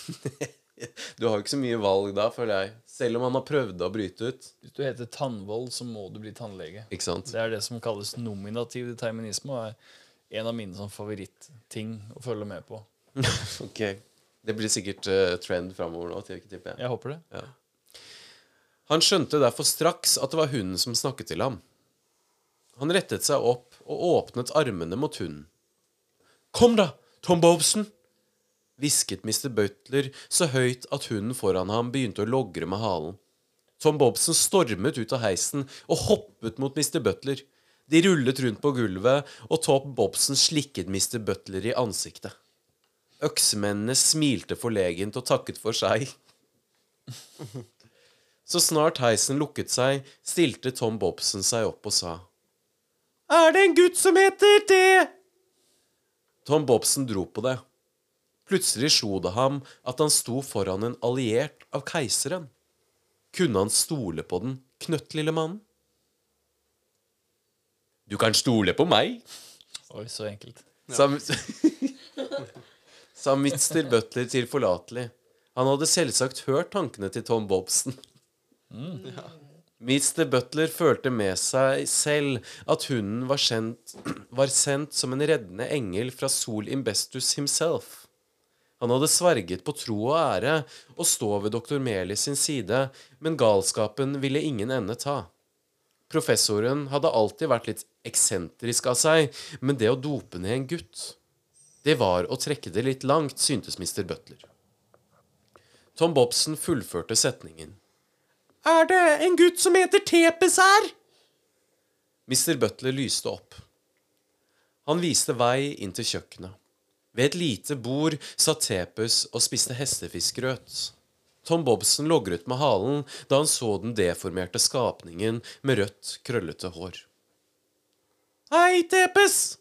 Du har jo ikke så mye valg da, føler jeg. Selv om han har prøvd å bryte ut. Hvis du heter Tannvold, så må du bli tannlege. Ikke sant? Det er det som kalles nominativ determinisme, og er en av mine sånn favorittting å følge med på. Ok. Det blir sikkert uh, trend framover nå, til- jeg. Jeg håper det. Han skjønte derfor straks at det var hunden som snakket til ham. Han rettet seg opp og åpnet armene mot hunden. Kom da, Tom Bobson! hvisket Mr. Butler så høyt at hunden foran ham begynte å logre med halen. Tom Bobson stormet ut av heisen og hoppet mot Mr. Butler. De rullet rundt på gulvet, og Tom Bobson slikket Mr. Butler i ansiktet. Øksemennene smilte forlegent og takket for seg. Så snart heisen lukket seg, stilte Tom Bobson seg opp og sa Er det en gutt som heter det? Tom Bobson dro på det. Plutselig slo det ham at han sto foran en alliert av keiseren. Kunne han stole på den knøttlille mannen? Du kan stole på meg, Oi, så enkelt. sa, sa Mr. Butler tilforlatelig. Han hadde selvsagt hørt tankene til Tom Bobson. Mr. Butler følte med seg selv at hunden var, kjent, var sendt som en reddende engel fra Sol Imbestus himself. Han hadde sverget på tro og ære å stå ved doktor Melis sin side, men galskapen ville ingen ende ta. Professoren hadde alltid vært litt eksentrisk av seg, men det å dope ned en gutt, det var å trekke det litt langt, syntes Mr. Butler. Tom Bobsen fullførte setningen. Er det en gutt som heter Tepes her? Mr. Butler lyste opp. Han viste vei inn til kjøkkenet. Ved et lite bord satt Tepes og spiste hestefiskgrøt. Tom Bobsen logret med halen da han så den deformerte skapningen med rødt, krøllete hår. Hei, Tepes!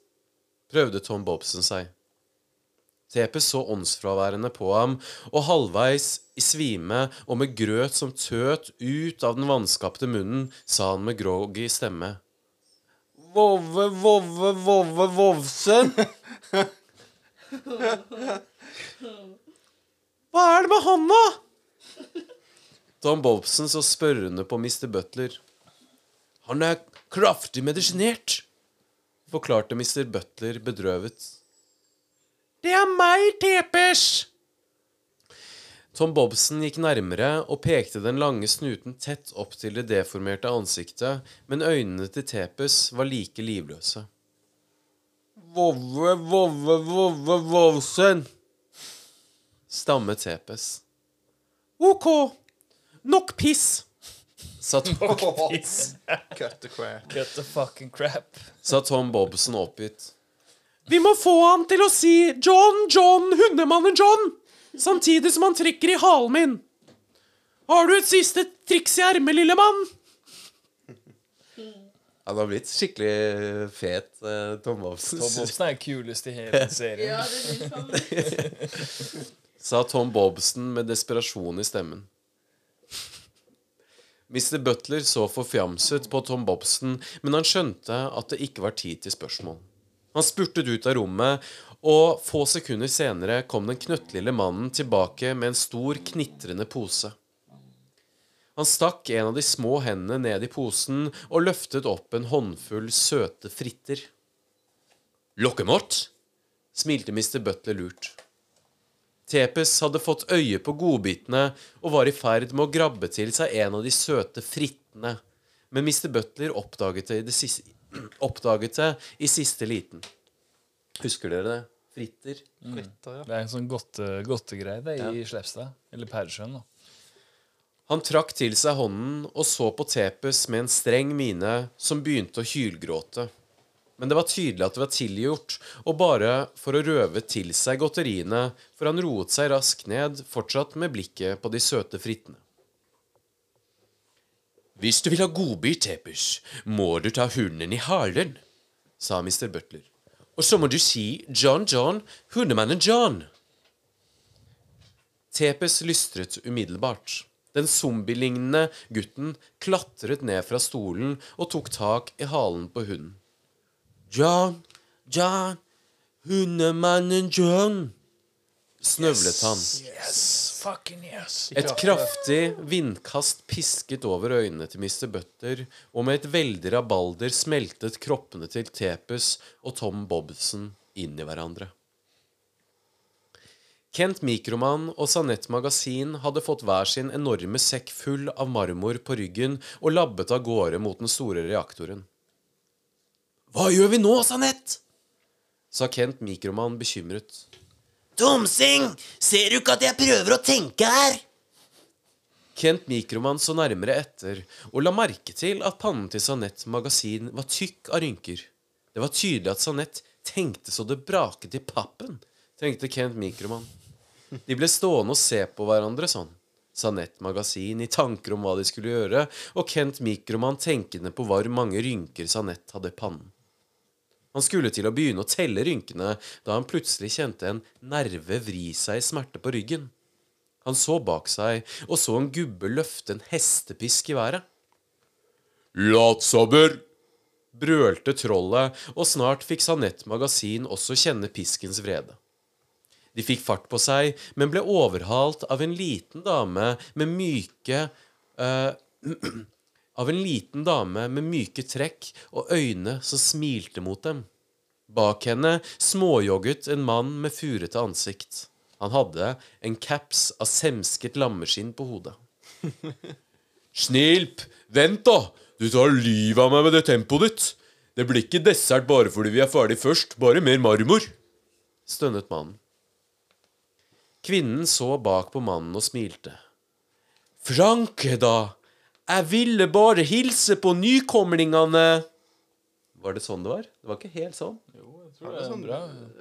prøvde Tom Bobsen seg. Tepes så åndsfraværende på ham, og halvveis i svime og med grøt som tøt ut av den vanskapte munnen, sa han med groggy stemme. Vove, vove, vove, vovsen. Hva er det med han, da? Tom Bobsen så spørrende på Mr. Butler. Han er kraftig medisinert, forklarte Mr. Butler bedrøvet. Det er meg, Tepers! Tom Bobsen gikk nærmere og pekte den lange snuten tett opp til det deformerte ansiktet, men øynene til Tepes var like livløse. Vovve, vovve, vovve, vovsen, stammet Tepes. Ok, nok piss, sa Tom, Cut the crap. Cut the fucking crap. sa Tom Bobsen oppgitt. Vi må få han til å si John, John, hundemannen John, samtidig som han trekker i halen min. Har du et siste triks i ermet, lille mann? Han har blitt skikkelig fet, eh, Tom Bobsen. Tom Bobsen er kulest i hele serien. Ja, det sa Tom Bobsen med desperasjon i stemmen. Mr. Butler så forfjamset på Tom Bobsen, men han skjønte at det ikke var tid til spørsmål. Han spurtet ut av rommet, og få sekunder senere kom den knøttlille mannen tilbake med en stor, knitrende pose. Han stakk en av de små hendene ned i posen og løftet opp en håndfull søte fritter. Lokkemort? smilte Mr. Butler lurt. Tepes hadde fått øye på godbitene og var i ferd med å grabbe til seg en av de søte frittene, men Mr. Butler oppdaget det i, det siste, oppdaget det i siste liten. Husker dere det? Fritter. Fritter, ja. Det er en sånn godte, godtegreie det, i Slepstad. Eller Pæresjøen. da. Han trakk til seg hånden og så på Tepes med en streng mine som begynte å hylgråte. Men det var tydelig at det var tilgjort, og bare for å røve til seg godteriene, for han roet seg raskt ned, fortsatt med blikket på de søte frittene. Hvis du vil ha godbit, Tepes, må du ta hunden i halen, sa Mr. Butler. Og så må du si John John, hundemannen John. Tepes lystret umiddelbart. Den zombielignende gutten klatret ned fra stolen og tok tak i halen på hunden. John, John, hundemannen John, snøvlet han. Fucking yes. Et kraftig vindkast pisket over øynene til Mr. Butter, og med et veldig rabalder smeltet kroppene til Tepes og Tom Bobson inn i hverandre. Kent Mikroman og Sanett Magasin hadde fått hver sin enorme sekk full av marmor på ryggen og labbet av gårde mot den store reaktoren. Hva gjør vi nå, Sanett? sa Kent Mikroman bekymret. Tomsing, ser du ikke at jeg prøver å tenke her? Kent Mikroman så nærmere etter og la merke til at pannen til Sanett Magasin var tykk av rynker. Det var tydelig at Sanett tenkte så det braket i pappen, tenkte Kent Mikroman. De ble stående og se på hverandre sånn. Sanett Magasin i tanker om hva de skulle gjøre, og Kent Mikroman tenkende på hvor mange rynker Sanett hadde i pannen. Han skulle til å begynne å telle rynkene da han plutselig kjente en nerve vri seg i smerte på ryggen. Han så bak seg og så en gubbe løfte en hestepisk i været. Latsaber! brølte trollet, og snart fikk Sanett Magasin også kjenne piskens vrede. De fikk fart på seg, men ble overhalt av en liten dame med myke eh, Av en liten dame med myke trekk og øyne som smilte mot dem. Bak henne småjogget en mann med furete ansikt. Han hadde en caps av semsket lammeskinn på hodet. Snilp, vent da! Du tar livet av meg med det tempoet ditt. Det blir ikke dessert bare fordi vi er ferdig først, bare mer marmor. Stønnet mannen. Kvinnen så bak på mannen og smilte. Frank, da! Jeg ville bare hilse på nykomlingene. Var det sånn det var? Det var ikke helt sånn. Var det sånn,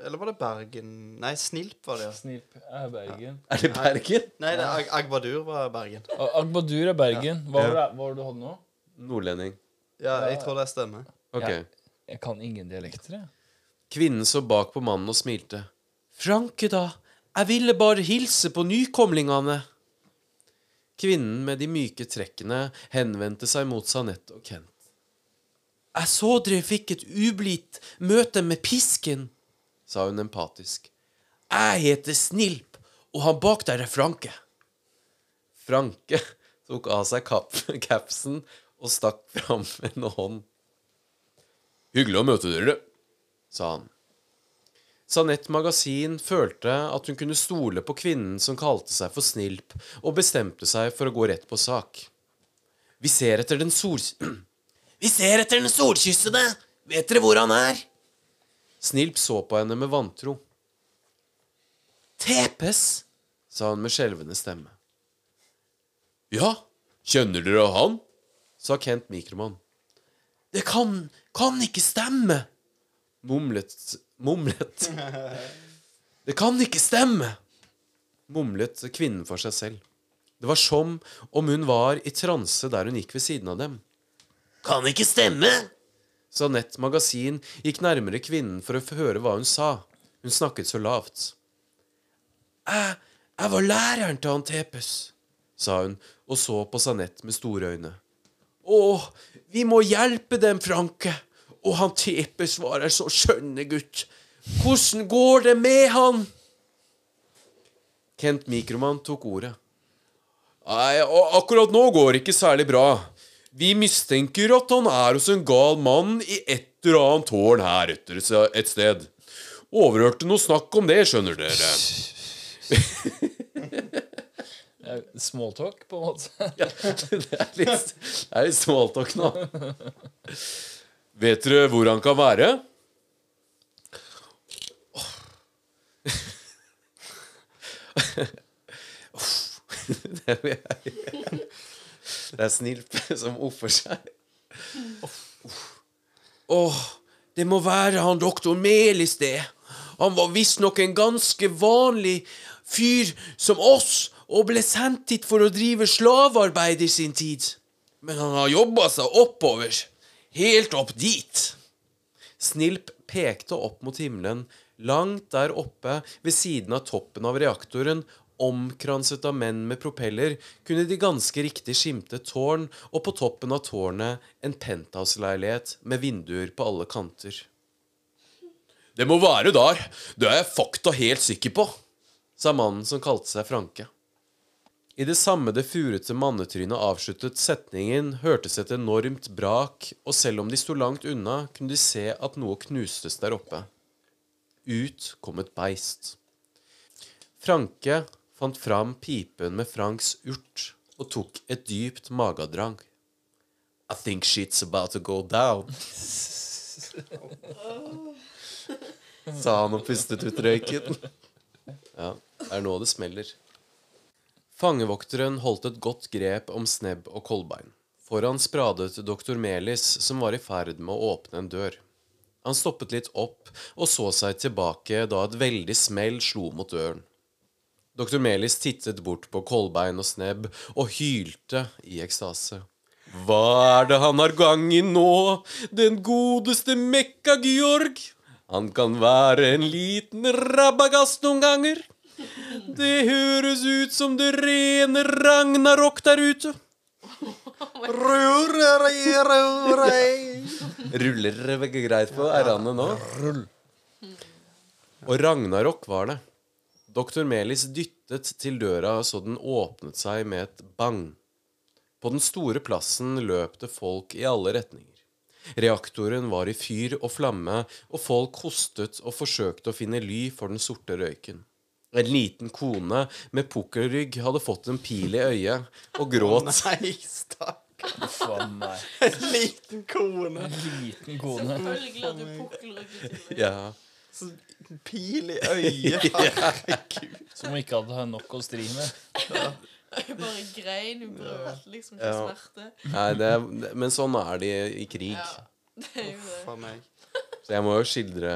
eller var det Bergen Nei, Snilp var det. ja. Snilp er Bergen. Er det Bergen? Nei, det, Ag Agbadur var Bergen. Ag Agbadur er Bergen. Hva var det, hva var det du hadde nå? Nordlending. Ja, jeg tror det stemmer. Ok. Ja. Jeg kan ingen dialekter, jeg. Kvinnen så bak på mannen og smilte. Franke, da. Jeg ville bare hilse på nykomlingene. Kvinnen med de myke trekkene henvendte seg mot Sanette og Kent. Jeg så dere fikk et ublidt møte med pisken, sa hun empatisk. Jeg heter Snilp, og han bak der er Franke. Franke tok av seg capsen og stakk fram en hånd. Hyggelig å møte dere, sa han. Sanett Magasin følte at hun kunne stole på kvinnen som kalte seg for Snilp, og bestemte seg for å gå rett på sak. Vi ser etter den sol... Vi ser etter den solkyssede. Vet dere hvor han er? Snilp så på henne med vantro. Tepes. sa hun med skjelvende stemme. Ja, kjenner dere han? sa Kent Mikroman. Det kan, kan ikke stemme. Mumlet Mumlet Det kan ikke stemme! Mumlet kvinnen for seg selv. Det var som om hun var i transe der hun gikk ved siden av dem. Kan ikke stemme. Sanett Magasin gikk nærmere kvinnen for å høre hva hun sa. Hun snakket så lavt. Jeg, jeg var læreren til han Tepes. sa hun og så på Sanett med store øyne. Å, vi må hjelpe dem, Franke. Og han Tepes svarer så skjønne gutt. Hvordan går det med han? Kent Mikroman tok ordet. Nei, akkurat nå går det ikke særlig bra. Vi mistenker at han er hos en gal mann i et eller annet tårn her etter et sted. Overhørte noe snakk om det, skjønner dere. Smalltalk, på en måte. ja, Det er litt, det er litt smalltalk nå. Vet dere hvor han kan være? Det er Snilp som offer seg. Åh, det må være han doktor Melis, det. Han var visstnok en ganske vanlig fyr som oss, og ble sendt hit for å drive slavearbeid i sin tid. Men han har jobba seg oppover. Helt opp dit. Snilp pekte opp mot himmelen, langt der oppe ved siden av toppen av reaktoren, omkranset av menn med propeller, kunne de ganske riktig skimte tårn, og på toppen av tårnet en penthouse-leilighet med vinduer på alle kanter. Det må være der, det er jeg fakta helt sikker på, sa mannen som kalte seg Franke. I det samme det furete mannetrynet avsluttet setningen, hørtes et enormt brak, og selv om de sto langt unna, kunne de se at noe knustes der oppe. Ut kom et beist. Franke fant fram pipen med Franks urt og tok et dypt magedrang. I think shit's about to go down. Sa han og pustet ut røyken. Ja, det er nå det smeller. Fangevokteren holdt et godt grep om Snebb og Kolbein. Foran spradet doktor Melis, som var i ferd med å åpne en dør. Han stoppet litt opp og så seg tilbake da et veldig smell slo mot døren. Doktor Melis tittet bort på Kolbein og Snebb og hylte i ekstase. Hva er det han har gang i nå, den godeste Mekka-Georg? Han kan være en liten rabagast noen ganger. Det høres ut som det rene ragnarok der ute. Ruller greit på r-ene nå? Og ragnarok var det. Doktor Melis dyttet til døra så den åpnet seg med et bang. På den store plassen løp det folk i alle retninger. Reaktoren var i fyr og flamme, og folk hostet og forsøkte å finne ly for den sorte røyken. En liten kone med pukkelrygg hadde fått en pil i øyet og gråt. Nei, stakk. En liten kone. En liten kone. Selvfølgelig hadde du pukkelrygg til. Ja. Så Pil i øyet. Herregud. Som hun ikke hadde nok å stri med. Bare grein. Hun brøt liksom ikke Ja. smerte. Nei, det, er- men sånn er de i krig. Ja, det er jo det. Så jeg må jo skildre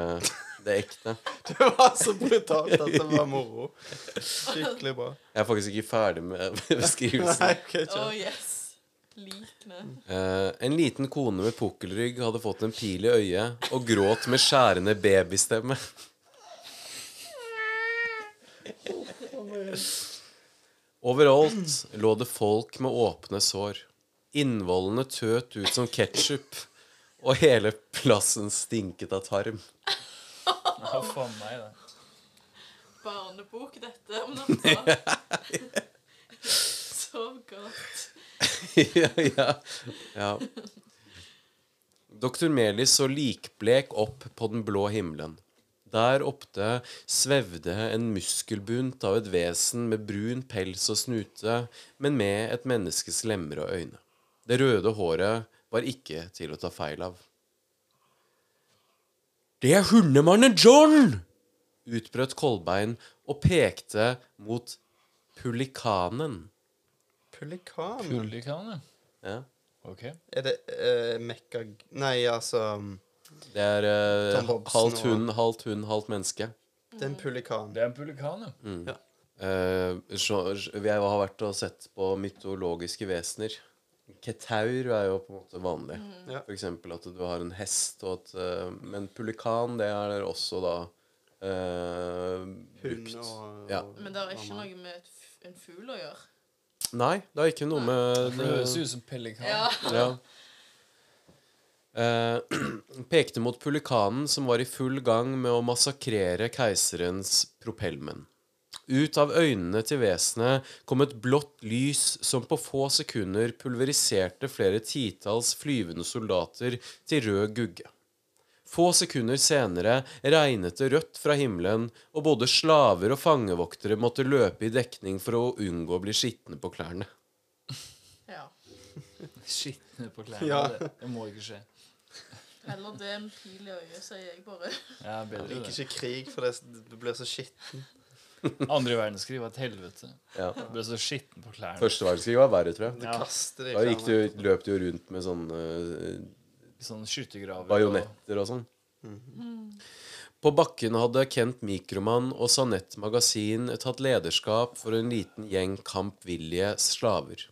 det er ekte. Det var så brutalt at det var moro. Skikkelig bra. Jeg er faktisk ikke ferdig med beskrivelsen. Nei, okay, kjør. yes. Eh, en liten kone med pukkelrygg hadde fått en pil i øyet og gråt med skjærende babystemme. Overalt lå det folk med åpne sår. Innvollene tøt ut som ketsjup, og hele plassen stinket av tarm. Ja, for meg, det. Barnebok, dette, om natta. Sov godt. ja, ja, ja. Doktor Melis så likblek opp på den blå himmelen. Der oppe svevde en muskelbunt av et vesen med brun pels og snute, men med et menneskes lemmer og øyne. Det røde håret var ikke til å ta feil av. Det er hundemannen John! utbrøt Kolbein og pekte mot pulikanen. Pelikan? Pulikanen? ja. Ja. Ok. Er det uh, mekka... Nei, altså Det er Bobsen halvt og- hund, halvt hund, halvt menneske. Det er en pulikan. Det er en pullikan, ja. Eh, så, jeg har vært og sett på mytologiske vesener. Ketaur er jo på en måte vanlig. Ja. For eksempel at du har en hest og at eh, Men pulikan, det er også da eh, brukt. Hund og Ja. Men det har ikke noe med en fugl å gjøre. Nei, det har ikke noe med det høres ut som pelikan. Ja. Ja. Eh, pekte mot pulikanen som var i full gang med å massakrere keiserens propellmenn. Ut av øynene til vesenet kom et blått lys som på få sekunder pulveriserte flere titalls flyvende soldater til rød gugge. Få sekunder senere regnet det rødt fra himmelen, og både slaver og fangevoktere måtte løpe i dekning for å unngå å bli skitne på klærne. ja. Skitne på klærne. Ja. Det, det må ikke skje. Eller det er en pil i øyet, sier jeg bare. Ja, bedre det. ikke krig, for det, blir så skitten. Andre verdenskrig var et helvete. Ja. Jeg ble så skitten på klærne. Første verdenskrig var verre, tror jeg. Ja. Da gikk du, løp du jo rundt med sånne Sånne Sånn skyttergraver. bajonetter og sånn. På bakken hadde Kent Mikroman og Sanett Magasin tatt lederskap for en liten gjeng kampvillige slaver.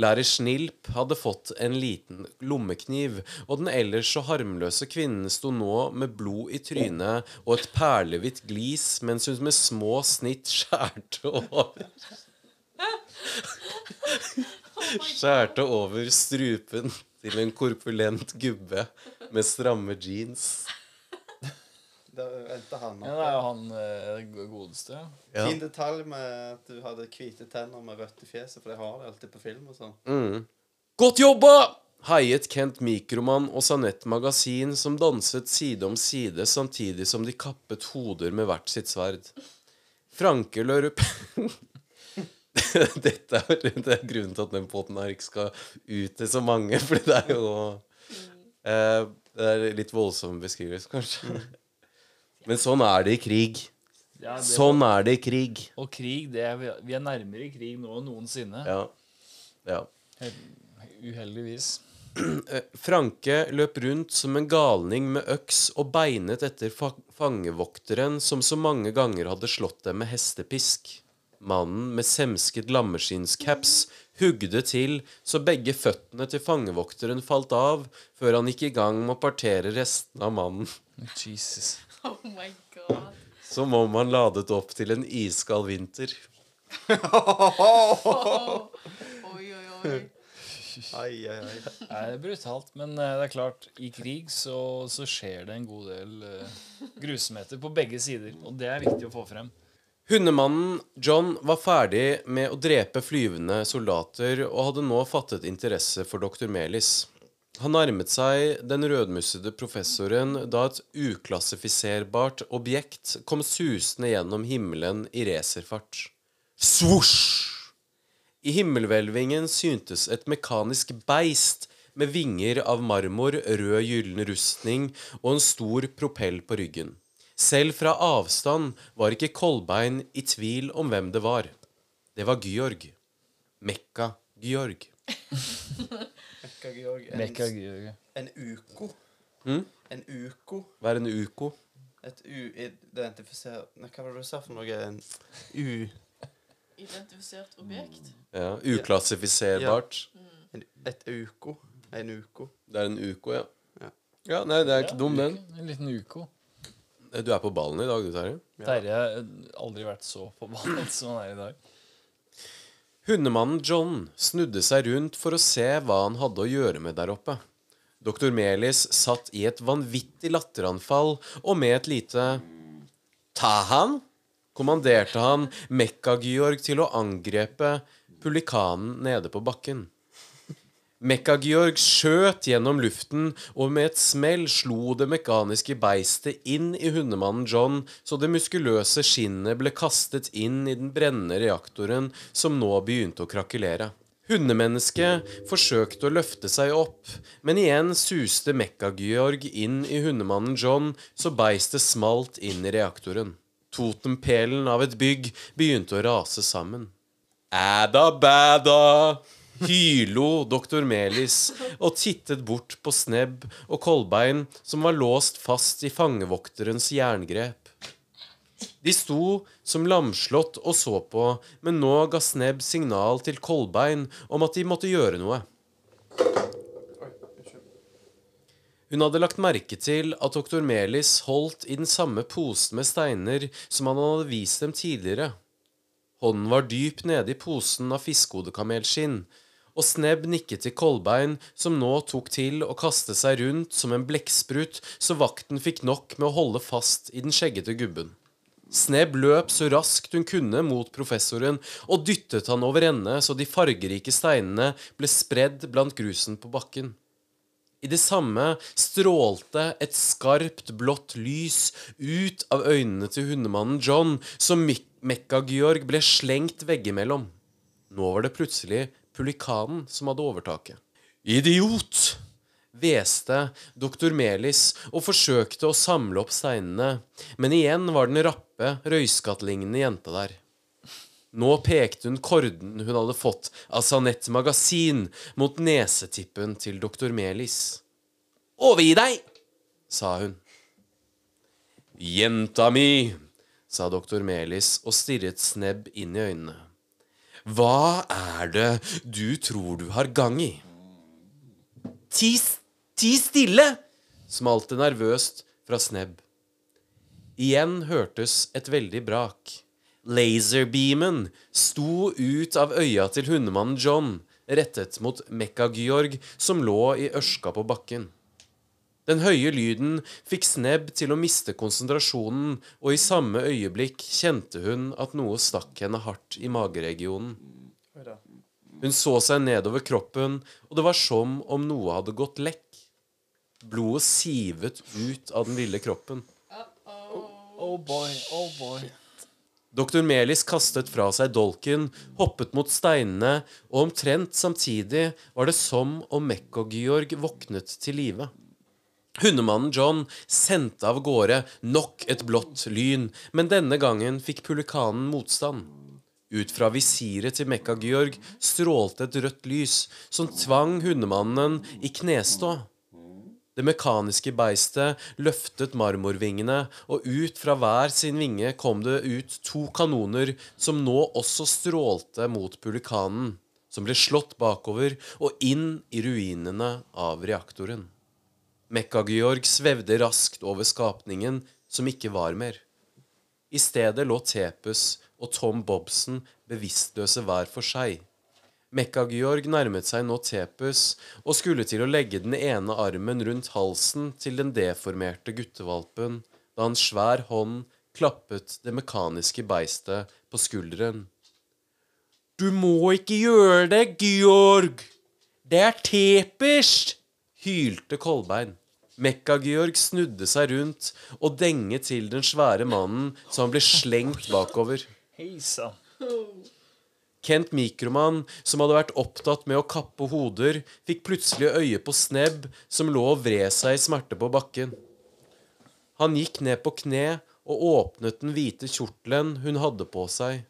Lærer Snilp hadde fått en liten lommekniv, og den ellers så harmløse kvinnen sto nå med blod i trynet og et perlehvitt glis mens hun med små snitt skjærte over Skjærte over strupen til en korpulent gubbe med stramme jeans. Da venter han Ja, det er jo han eh, det godeste. ja. Ja. Fin detalj med at du hadde hvite tenner med rødt i fjeset, for det har de alltid på film og sånn. Mm. Godt jobba! heiet Kent Mikroman og Sanett Magasin, som danset side om side samtidig som de kappet hoder med hvert sitt sverd. Franke Lørup Dette er, det er grunnen til at den potten her ikke skal ut til så mange, for det er jo eh, Det er litt voldsom beskrivelse, kanskje. Men sånn er det i krig. Ja, det Sånn er det i krig. Og krig, det er, vi er nærmere i krig nå enn noensinne. Ja. ja. Uheldigvis. Eh, Franke løp rundt som en galning med øks og beinet etter fangevokteren som så mange ganger hadde slått dem med hestepisk. Mannen med semsket lammeskinnscaps hugde til så begge føttene til fangevokteren falt av, før han gikk i gang med å partere restene av mannen. Jesus. Oh my god. Som om han ladet opp til en iskald vinter. Oh. Oi, oi, oi. Ai, ai, ai. Det er brutalt, men eh, det er klart, i krig så, så skjer det en god del uh, grusomheter på begge sider. Og det er viktig å få frem. Hundemannen John var ferdig med å drepe flyvende soldater og hadde nå fattet interesse for dr. Melis. Han nærmet seg den rødmussede professoren da et uklassifiserbart objekt kom susende gjennom himmelen i racerfart. Svosj! I himmelhvelvingen syntes et mekanisk beist med vinger av marmor, rød gyllen rustning og en stor propell på ryggen. Selv fra avstand var ikke Kolbein i tvil om hvem det var. Det var Georg. Mekka-Georg. Mekka Georg. En, Mekka en uko. Mm? En uko. Hva er en uko? Et uidentifisert Nei, hva var det du sa for noe? En u... Identifisert objekt. Ja, Uklassifiserbart. En, et uko. En uko. Det er en uko, ja. Ja. Ja, nei, det er ikke dum, den. En liten uko. Du er på ballen i dag, du, Terje. Terje har aldri vært så på ballen som han er i dag. Hundemannen John snudde seg rundt for å se hva han hadde å gjøre med der oppe. Doktor Melis satt i et vanvittig latteranfall, og med et lite Ta han! kommanderte han Mekka-Georg til å angrepe pulikanen nede på bakken. Mekka-Georg skjøt gjennom luften, og med et smell slo det mekaniske beistet inn i hundemannen John, så det muskuløse skinnet ble kastet inn i den brennende reaktoren som nå begynte å krakelere. Hundemennesket forsøkte å løfte seg opp, men igjen suste Mekka-Georg inn i hundemannen John, så beistet smalt inn i reaktoren. Totempælen av et bygg begynte å rase sammen. Æda bæda! Hylo doktor Melis og tittet bort på Snebb og Kolbein, som var låst fast i fangevokterens jerngrep. De sto som lamslått og så på, men nå ga Snebb signal til Kolbein om at de måtte gjøre noe. Hun hadde lagt merke til at doktor Melis holdt i den samme posen med steiner som han hadde vist dem tidligere. Hånden var dyp nede i posen av fiskehodekammelskinn, og Snebb nikket til Kolbein, som nå tok til å kaste seg rundt som en blekksprut, så vakten fikk nok med å holde fast i den skjeggete gubben. Snebb løp så raskt hun kunne mot professoren og dyttet han over ende så de fargerike steinene ble spredd blant grusen på bakken. I det samme strålte et skarpt, blått lys ut av øynene til hundemannen John, så Mekka-Georg ble slengt veggimellom. Nå var det plutselig pulikanen som hadde overtaket. Idiot! hveste doktor Melis og forsøkte å samle opp steinene, men igjen var den rappe, røyskattlignende jenta der. Nå pekte hun korden hun hadde fått av Sanett Magasin mot nesetippen til doktor Melis. Overgi deg, sa hun. Jenta mi, sa doktor Melis og stirret Snebb inn i øynene. Hva er det du tror du har gang i? Ti, ti stille! smalt det nervøst fra Snebb. Igjen hørtes et veldig brak. Laserbeamen sto ut av øya til hundemannen John, rettet mot Mekka-Georg, som lå i ørska på bakken. Den høye lyden fikk Snebb til å miste konsentrasjonen, og i samme øyeblikk kjente hun at noe stakk henne hardt i mageregionen. Hun så seg nedover kroppen, og det var som om noe hadde gått lekk. Blodet sivet ut av den lille kroppen. Oh boy, oh boy. Doktor Melis kastet fra seg dolken, hoppet mot steinene, og omtrent samtidig var det som om Mekko-Georg våknet til live. Hundemannen John sendte av gårde nok et blått lyn, men denne gangen fikk pulikanen motstand. Ut fra visiret til Mekka-Georg strålte et rødt lys som tvang hundemannen i knestå. Det mekaniske beistet løftet marmorvingene, og ut fra hver sin vinge kom det ut to kanoner som nå også strålte mot pulikanen, som ble slått bakover og inn i ruinene av reaktoren. Mekka-Georg svevde raskt over skapningen som ikke var mer. I stedet lå Tepus og Tom Bobsen bevisstløse hver for seg. Mekka-Georg nærmet seg nå Tepus og skulle til å legge den ene armen rundt halsen til den deformerte guttevalpen da en svær hånd klappet det mekaniske beistet på skulderen. Du må ikke gjøre det, Georg! Det er Tepers! hylte Kolbein. Mekka-Georg snudde seg rundt og denget til den svære mannen så han ble slengt bakover. Kent Mikroman, som hadde vært opptatt med å kappe hoder, fikk plutselig øye på Snebb, som lå og vred seg i smerte på bakken. Han gikk ned på kne og åpnet den hvite kjortelen hun hadde på seg.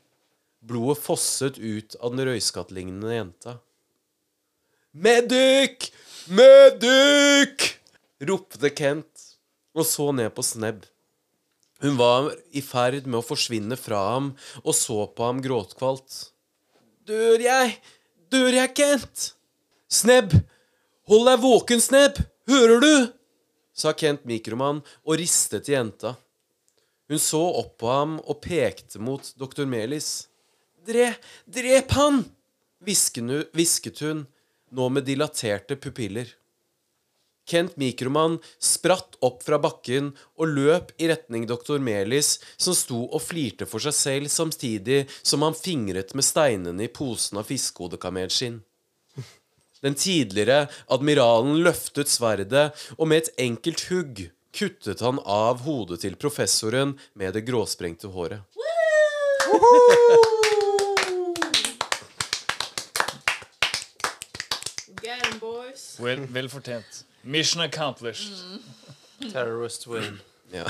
Blodet fosset ut av den røyskattlignende jenta. Medic! Medic! Ropte Kent og så ned på Snebb. Hun var i ferd med å forsvinne fra ham og så på ham gråtkvalt. Dør jeg? Dør jeg, Kent? Snebb! Hold deg våken, Snebb! Hører du? sa Kent Mikroman og ristet i jenta. Hun så opp på ham og pekte mot doktor Melis. Dre, drep han! hvisket hun, nå med dilaterte pupiller. Kent Mikroman spratt opp fra bakken og løp i retning doktor Melis, som sto og flirte for seg selv samtidig som han fingret med steinene i posen av fiskehodekamelsskinn. Den tidligere admiralen løftet sverdet, og med et enkelt hugg kuttet han av hodet til professoren med det gråsprengte håret. Well, 'em, boys. Vel, vel fortjent. Mission accomplished. Terrorist win. Ja.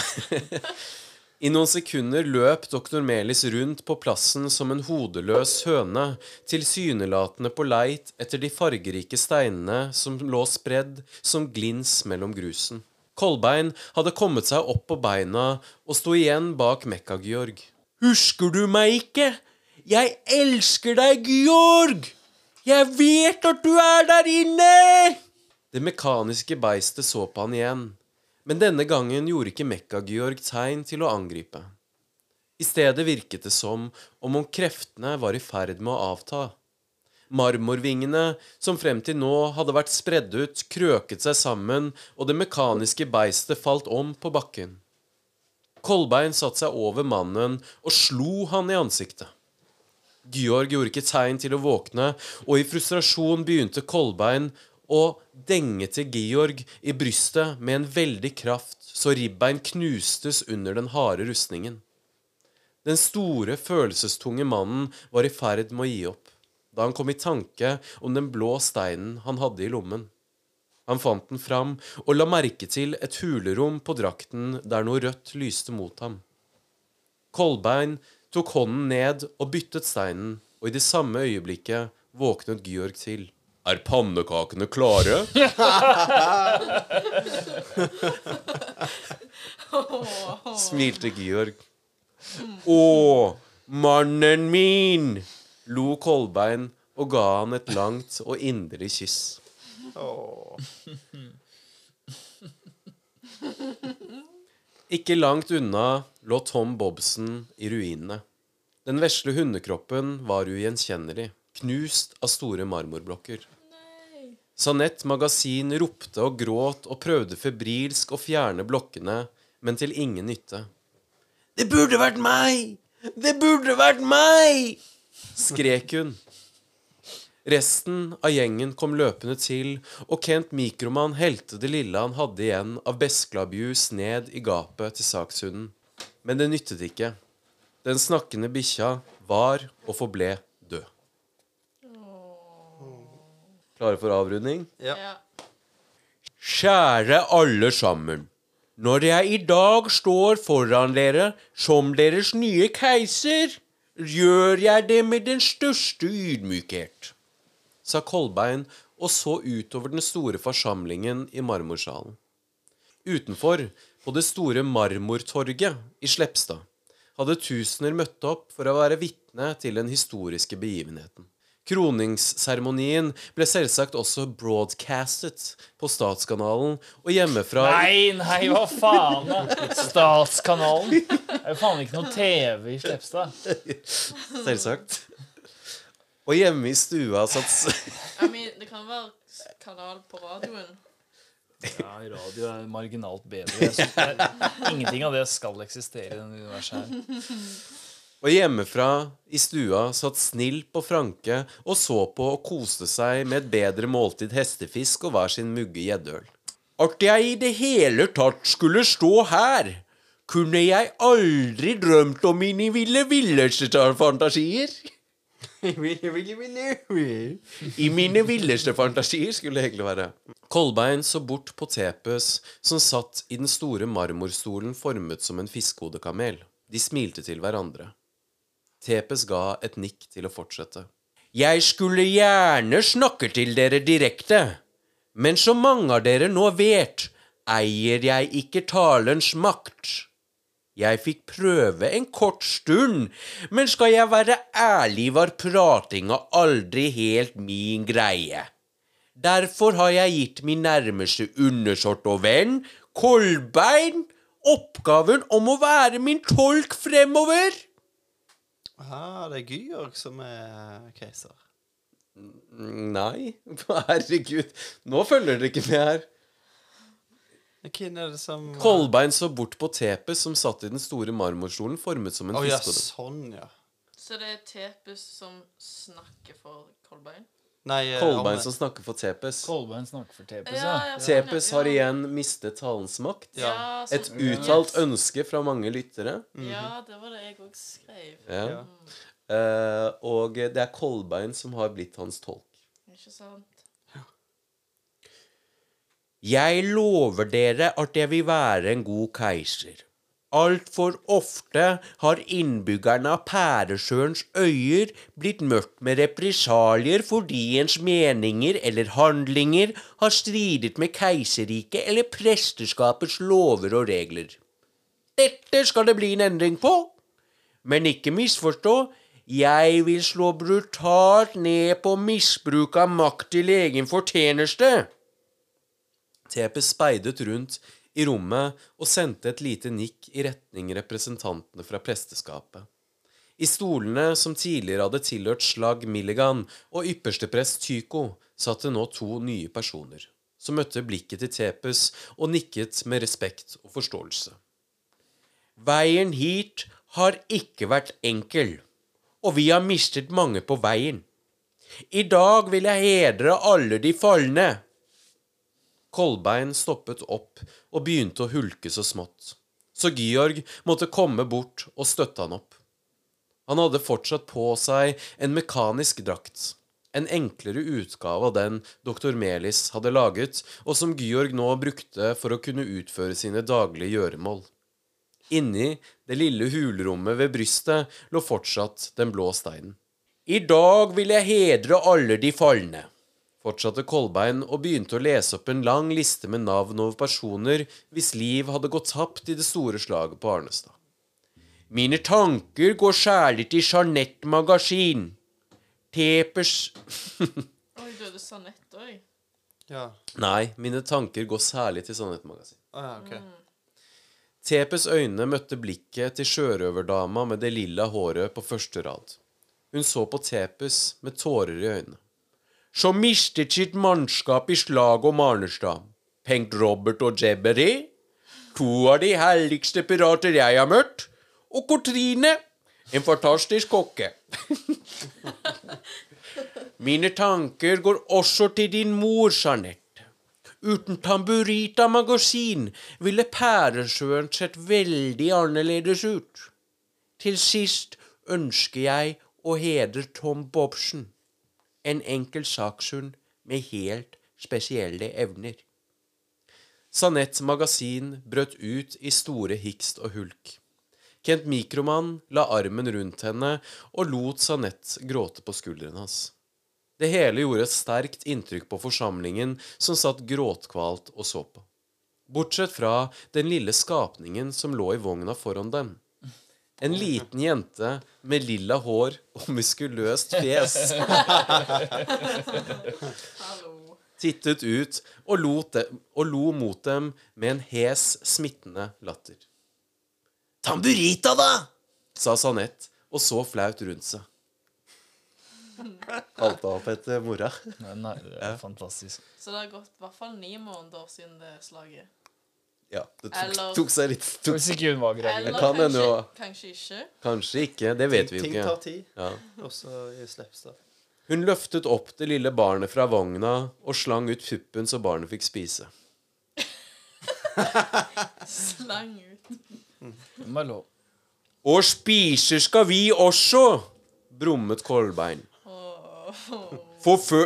I noen sekunder løp doktor Melis rundt på plassen som en hodeløs høne, tilsynelatende på leit etter de fargerike steinene som lå spredd som glins mellom grusen. Kolbein hadde kommet seg opp på beina og sto igjen bak Mekka-Georg. Husker du meg ikke? Jeg elsker deg, Georg! Jeg vet at du er der inne! Det mekaniske beistet så på han igjen. Men denne gangen gjorde ikke Mekka-Georg tegn til å angripe. I stedet virket det som om om kreftene var i ferd med å avta. Marmorvingene, som frem til nå hadde vært spredd ut, krøket seg sammen, og det mekaniske beistet falt om på bakken. Kolbein satte seg over mannen og slo han i ansiktet. Georg gjorde ikke tegn til å våkne, og i frustrasjon begynte Kolbein å denge til Georg i brystet med en veldig kraft, så ribbein knustes under den harde rustningen. Den store, følelsestunge mannen var i ferd med å gi opp, da han kom i tanke om den blå steinen han hadde i lommen. Han fant den fram og la merke til et hulerom på drakten der noe rødt lyste mot ham. Kolbein tok hånden ned og byttet steinen, og i det samme øyeblikket våknet Georg til. Er pannekakene klare? Smilte Georg. Å, mannen min! lo Kolbein og ga han et langt og indre kyss. Ikke langt unna lå Tom Bobsen i ruinene. Den vesle hundekroppen var ugjenkjennelig, knust av store marmorblokker. Sanett Magasin ropte og gråt og prøvde febrilsk å fjerne blokkene, men til ingen nytte. Det burde vært meg! Det burde vært meg! skrek hun. Resten av gjengen kom løpende til, og Kent Mikroman helte det lille han hadde igjen av besklabjus ned i gapet til sakshunden. Men det nyttet ikke. Den snakkende bikkja var og forble død. Klare for avrunding? Ja. Ja. Kjære alle sammen. Når jeg i dag står foran dere som deres nye keiser, gjør jeg det med den største ydmykhet. sa Kolbein og så utover den store forsamlingen i marmorsalen. Utenfor, på det store marmortorget i Slepstad, hadde tusener møtt opp for å være vitne til den historiske begivenheten. Kroningsseremonien ble selvsagt også broadcastet på Statskanalen og hjemmefra Nei, nei, hva faen? da? Statskanalen? Det er jo faen ikke noe TV i Slepstad. Selvsagt. Og hjemme i stua satt I mean, det kan være kanal på radioen. Ja, radio er marginalt bedre. Jeg synes er, ingenting av det skal eksistere i denne universet her. Og hjemmefra i stua satt snill og Franke og så på og koste seg med et bedre måltid hestefisk og hver sin mugge gjeddøl. At jeg i det hele tatt skulle stå her, kunne jeg aldri drømt om mine ville villeste fantasier. I mine villeste fantasier skulle det egentlig være. Kolbein så bort på Tepes, som satt i den store marmorstolen formet som en fiskehodekamel. De smilte til hverandre. Tepes ga et nikk til å fortsette. Jeg skulle gjerne snakke til dere direkte, men som mange av dere nå vet, eier jeg ikke talens makt. Jeg fikk prøve en kort stund, men skal jeg være ærlig, var pratinga aldri helt min greie. Derfor har jeg gitt min nærmeste undersått og venn, Kolbein, oppgaven om å være min tolk fremover. Ah, det er Georg som er keiser. Nei, herregud, nå følger dere ikke med her. Hvem er det som Kolbein så bort på Tepes, som satt i den store marmorstolen formet som en Å ja, sånn, ja. Så det er Tepus som snakker for Kolbein? Nei, eh, Kolbein som snakker for Tepes. Kolbein snakker for Tepes, Ja, ja. ja, Tepes har igjen mistet talens makt. Ja, Et uttalt ønske fra mange lyttere. Ja, det var det jeg òg skrev. Ja. Ja. Eh, og det er Kolbein som har blitt hans tolk. Ikke sant? Jeg lover dere at jeg vil være en god keiser. Altfor ofte har innbyggerne av Pæresjøens øyer blitt møtt med represalier fordi ens meninger eller handlinger har stridet med keiserriket eller presteskapets lover og regler. Dette skal det bli en endring på. Men ikke misforstå, jeg vil slå brutalt ned på misbruk av makt til egen fortjeneste. Tepe speidet rundt i rommet og sendte et lite nikk i retning representantene fra presteskapet. I stolene som tidligere hadde tilhørt Slag Milligan og yppersteprest Tycho, satt det nå to nye personer, som møtte blikket til Tepes og nikket med respekt og forståelse. Veien hit har ikke vært enkel, og vi har mistet mange på veien. I dag vil jeg hedre alle de falne. Kolbein stoppet opp og begynte å hulke så smått, så Georg måtte komme bort og støtte han opp. Han hadde fortsatt på seg en mekanisk drakt, en enklere utgave av den doktor Melis hadde laget, og som Georg nå brukte for å kunne utføre sine daglige gjøremål. Inni det lille hulrommet ved brystet lå fortsatt den blå steinen. I dag vil jeg hedre alle de falne. Fortsatte Kolbein og begynte å lese opp en lang liste med navn over personer hvis liv hadde gått tapt i det store slaget på Arnestad. Mine tanker går særlig til Jeanette Magasin. Tepers Oi, døde Sanette òg? Ja. Nei, mine tanker går særlig til Sanette Magasin. Ah, ja, mm. Tepes øyne møtte blikket til sjørøverdama med det lilla håret på første rad. Hun så på Tepes med tårer i øynene. Som mistet sitt mannskap i slaget om Arnestad. Pengt Robert og Jebbery, to av de helligste pirater jeg har møtt, og Katrine, en fantastisk kokke. Mine tanker går også til din mor, Jeanette. Uten Tamburita Magasin ville Pæresøen sett veldig annerledes ut. Til sist ønsker jeg å hedre Tom Bobsen, en enkel sakshund med helt spesielle evner. Sanett Magasin brøt ut i store hikst og hulk. Kent Mikroman la armen rundt henne og lot Sanett gråte på skulderen hans. Det hele gjorde et sterkt inntrykk på forsamlingen som satt gråtkvalt og så på. Bortsett fra den lille skapningen som lå i vogna foran dem. En liten jente med lilla hår og muskuløst fjes tittet ut og, lo, dem, og lo mot dem med en hes, smittende latter. Tamburita, da! sa Sanett og så flaut rundt seg. Kalte opp etter mora. Nei, nei, det er fantastisk. Så det har gått i hvert fall ni måneder siden det slaget. Ja, det tok, Eller- tok seg litt tok, Hvis ikke hun var gravid. Eller kan hende kanskje, jo- kanskje ikke. Kanskje ikke. Det vet vi jo Ting ikke. tar tid, Ja. også i Slepstad. Hun løftet opp det lille barnet fra vogna og slang ut puppen så barnet fikk spise. Slang ut. Det må være lov. Og spiser skal vi også, Brummet Kolbein. For, fø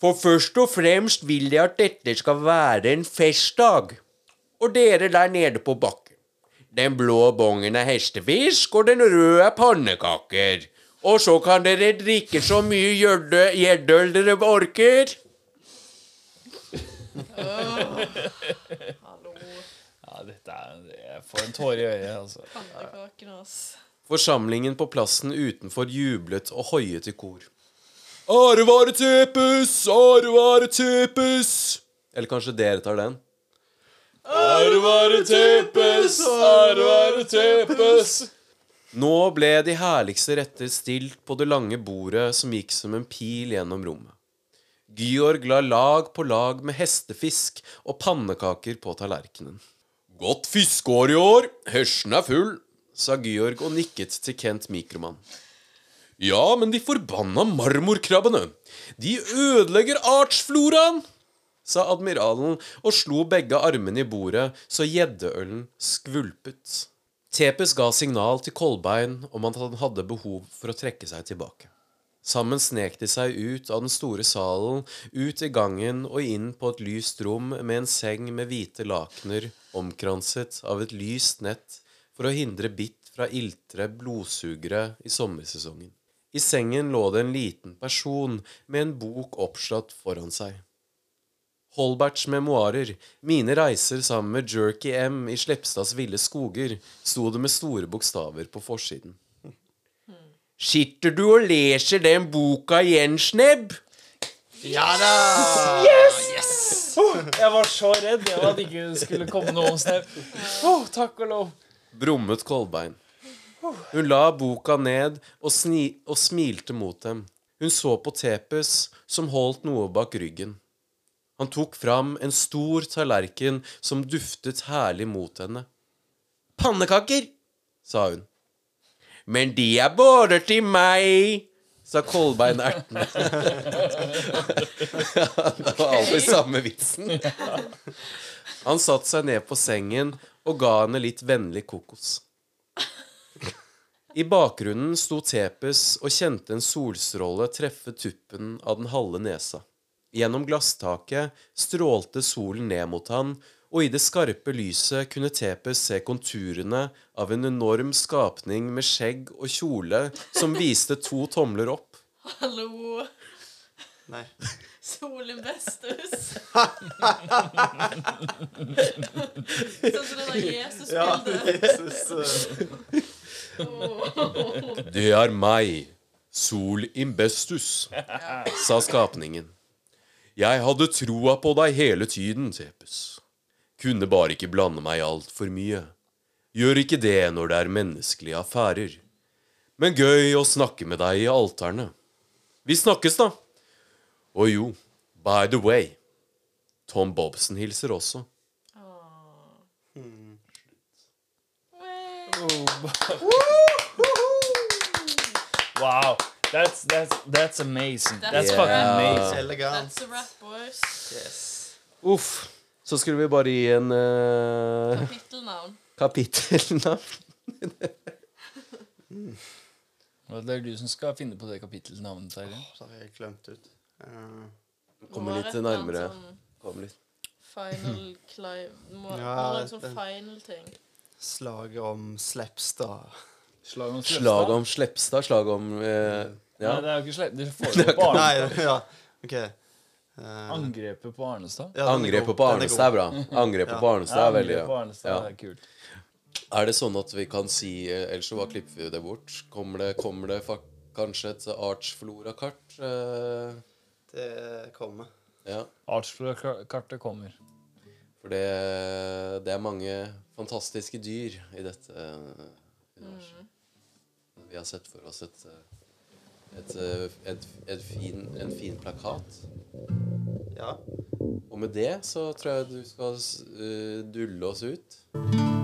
for først og fremst vil jeg at dette skal være en festdag. Og dere der nede på bakken. Den blå bongen er hestefisk, og den røde er pannekaker. Og så kan dere drikke så mye gjeddøl dere orker. Hallo. Ja, dette er Jeg får en tåre i øyet, altså. Pannekakene, altså. Forsamlingen på plassen utenfor jublet og hoiet i kor. Arevare Tepes, Arevare Tepes. Eller kanskje dere tar den? Arvare tepes, arvare tepes. Nå ble de herligste retter stilt på det lange bordet som gikk som en pil gjennom rommet. Georg la lag på lag med hestefisk og pannekaker på tallerkenen. Godt fiskeår i år, hørsen er full, sa Georg og nikket til Kent Mikroman. Ja, men de forbanna marmorkrabbene, de ødelegger artsfloraen, sa admiralen og slo begge armene i bordet så gjeddeølen skvulpet. Tepes ga signal til Kolbein om at han hadde behov for å trekke seg tilbake. Sammen snek de seg ut av den store salen, ut i gangen og inn på et lyst rom med en seng med hvite lakener omkranset av et lyst nett for å hindre bitt fra iltre blodsugere i sommersesongen. I sengen lå det en liten person med en bok oppslått foran seg. Holberts memoarer, mine reiser sammen med Jerky M i Slepstads ville skoger, sto det med store bokstaver på forsiden. Sitter du og leser den boka igjen, Snebb? Jeg var så redd jeg var at det ikke skulle komme noe om snau. Oh, takk og lov. Brummet Kolbein. Hun la boka ned og, sni og smilte mot dem. Hun så på Tepes, som holdt noe bak ryggen. Han tok fram en stor tallerken som duftet herlig mot henne. Pannekaker? Sa hun. Men de er både til meg. Sa Kolbein ertende. det var alltid samme vitsen. Han satte seg ned på sengen og ga henne litt vennlig kokos. I bakgrunnen sto Tepes og kjente en solstråle treffe tuppen av den halve nesa. Gjennom glasstaket strålte solen ned mot han, og i det skarpe lyset kunne Tepes se konturene av en enorm skapning med skjegg og kjole som viste to tomler opp. Hallo. Nei. Solen bestus. sånn som det der Jesus-bildet. Jesus, eh, Det er meg, Sol Imbestus, sa skapningen. Jeg hadde troa på deg hele tiden, Tepes. Kunne bare ikke blande meg altfor mye. Gjør ikke det når det er menneskelige affærer. Men gøy å snakke med deg i alterne. Vi snakkes, da. Og jo, by the way, Tom Bobsen hilser også. Wow. That's, that's, that's amazing. That's That's a fucking wrap. amazing. elegant. That's a wrap, boys. Yes. Uff. Så skulle vi bare gi en uh, Kapittelnavn. kapittelnavn. Og Det er du som skal finne på det kapittelnavnet, Terje. Så har jeg glemt ut. Eh, Kommer litt nærmere. Sånn Kom litt. final climb. Må Ja, må en sånn det- final ting. slaget om Slepstad. Slag om Slag om Slepstad, slag om eh, Ja. Nei, det er jo ikke Slepstad. Det foregår på Nei, ja, OK. uh, Angrepet på Arnestad. ja, Angrepet på Arnestad er bra. Angrepet Ja. på Arnestad er veldig på. Arnestad Ja. er kult. Er det sånn at vi kan si eh, Ellers så bare klipper vi det bort. Kommer det, kommer det kanskje et Artsflora-kart? Eh, Det kommer. ja. Artsflora-kartet kommer. For det, det er mange fantastiske dyr i dette universet. Vi har sett for oss et, eh, et, eh, et, et fin, en fin plakat. Ja. Og med det så tror jeg du skal eh, dulle oss ut.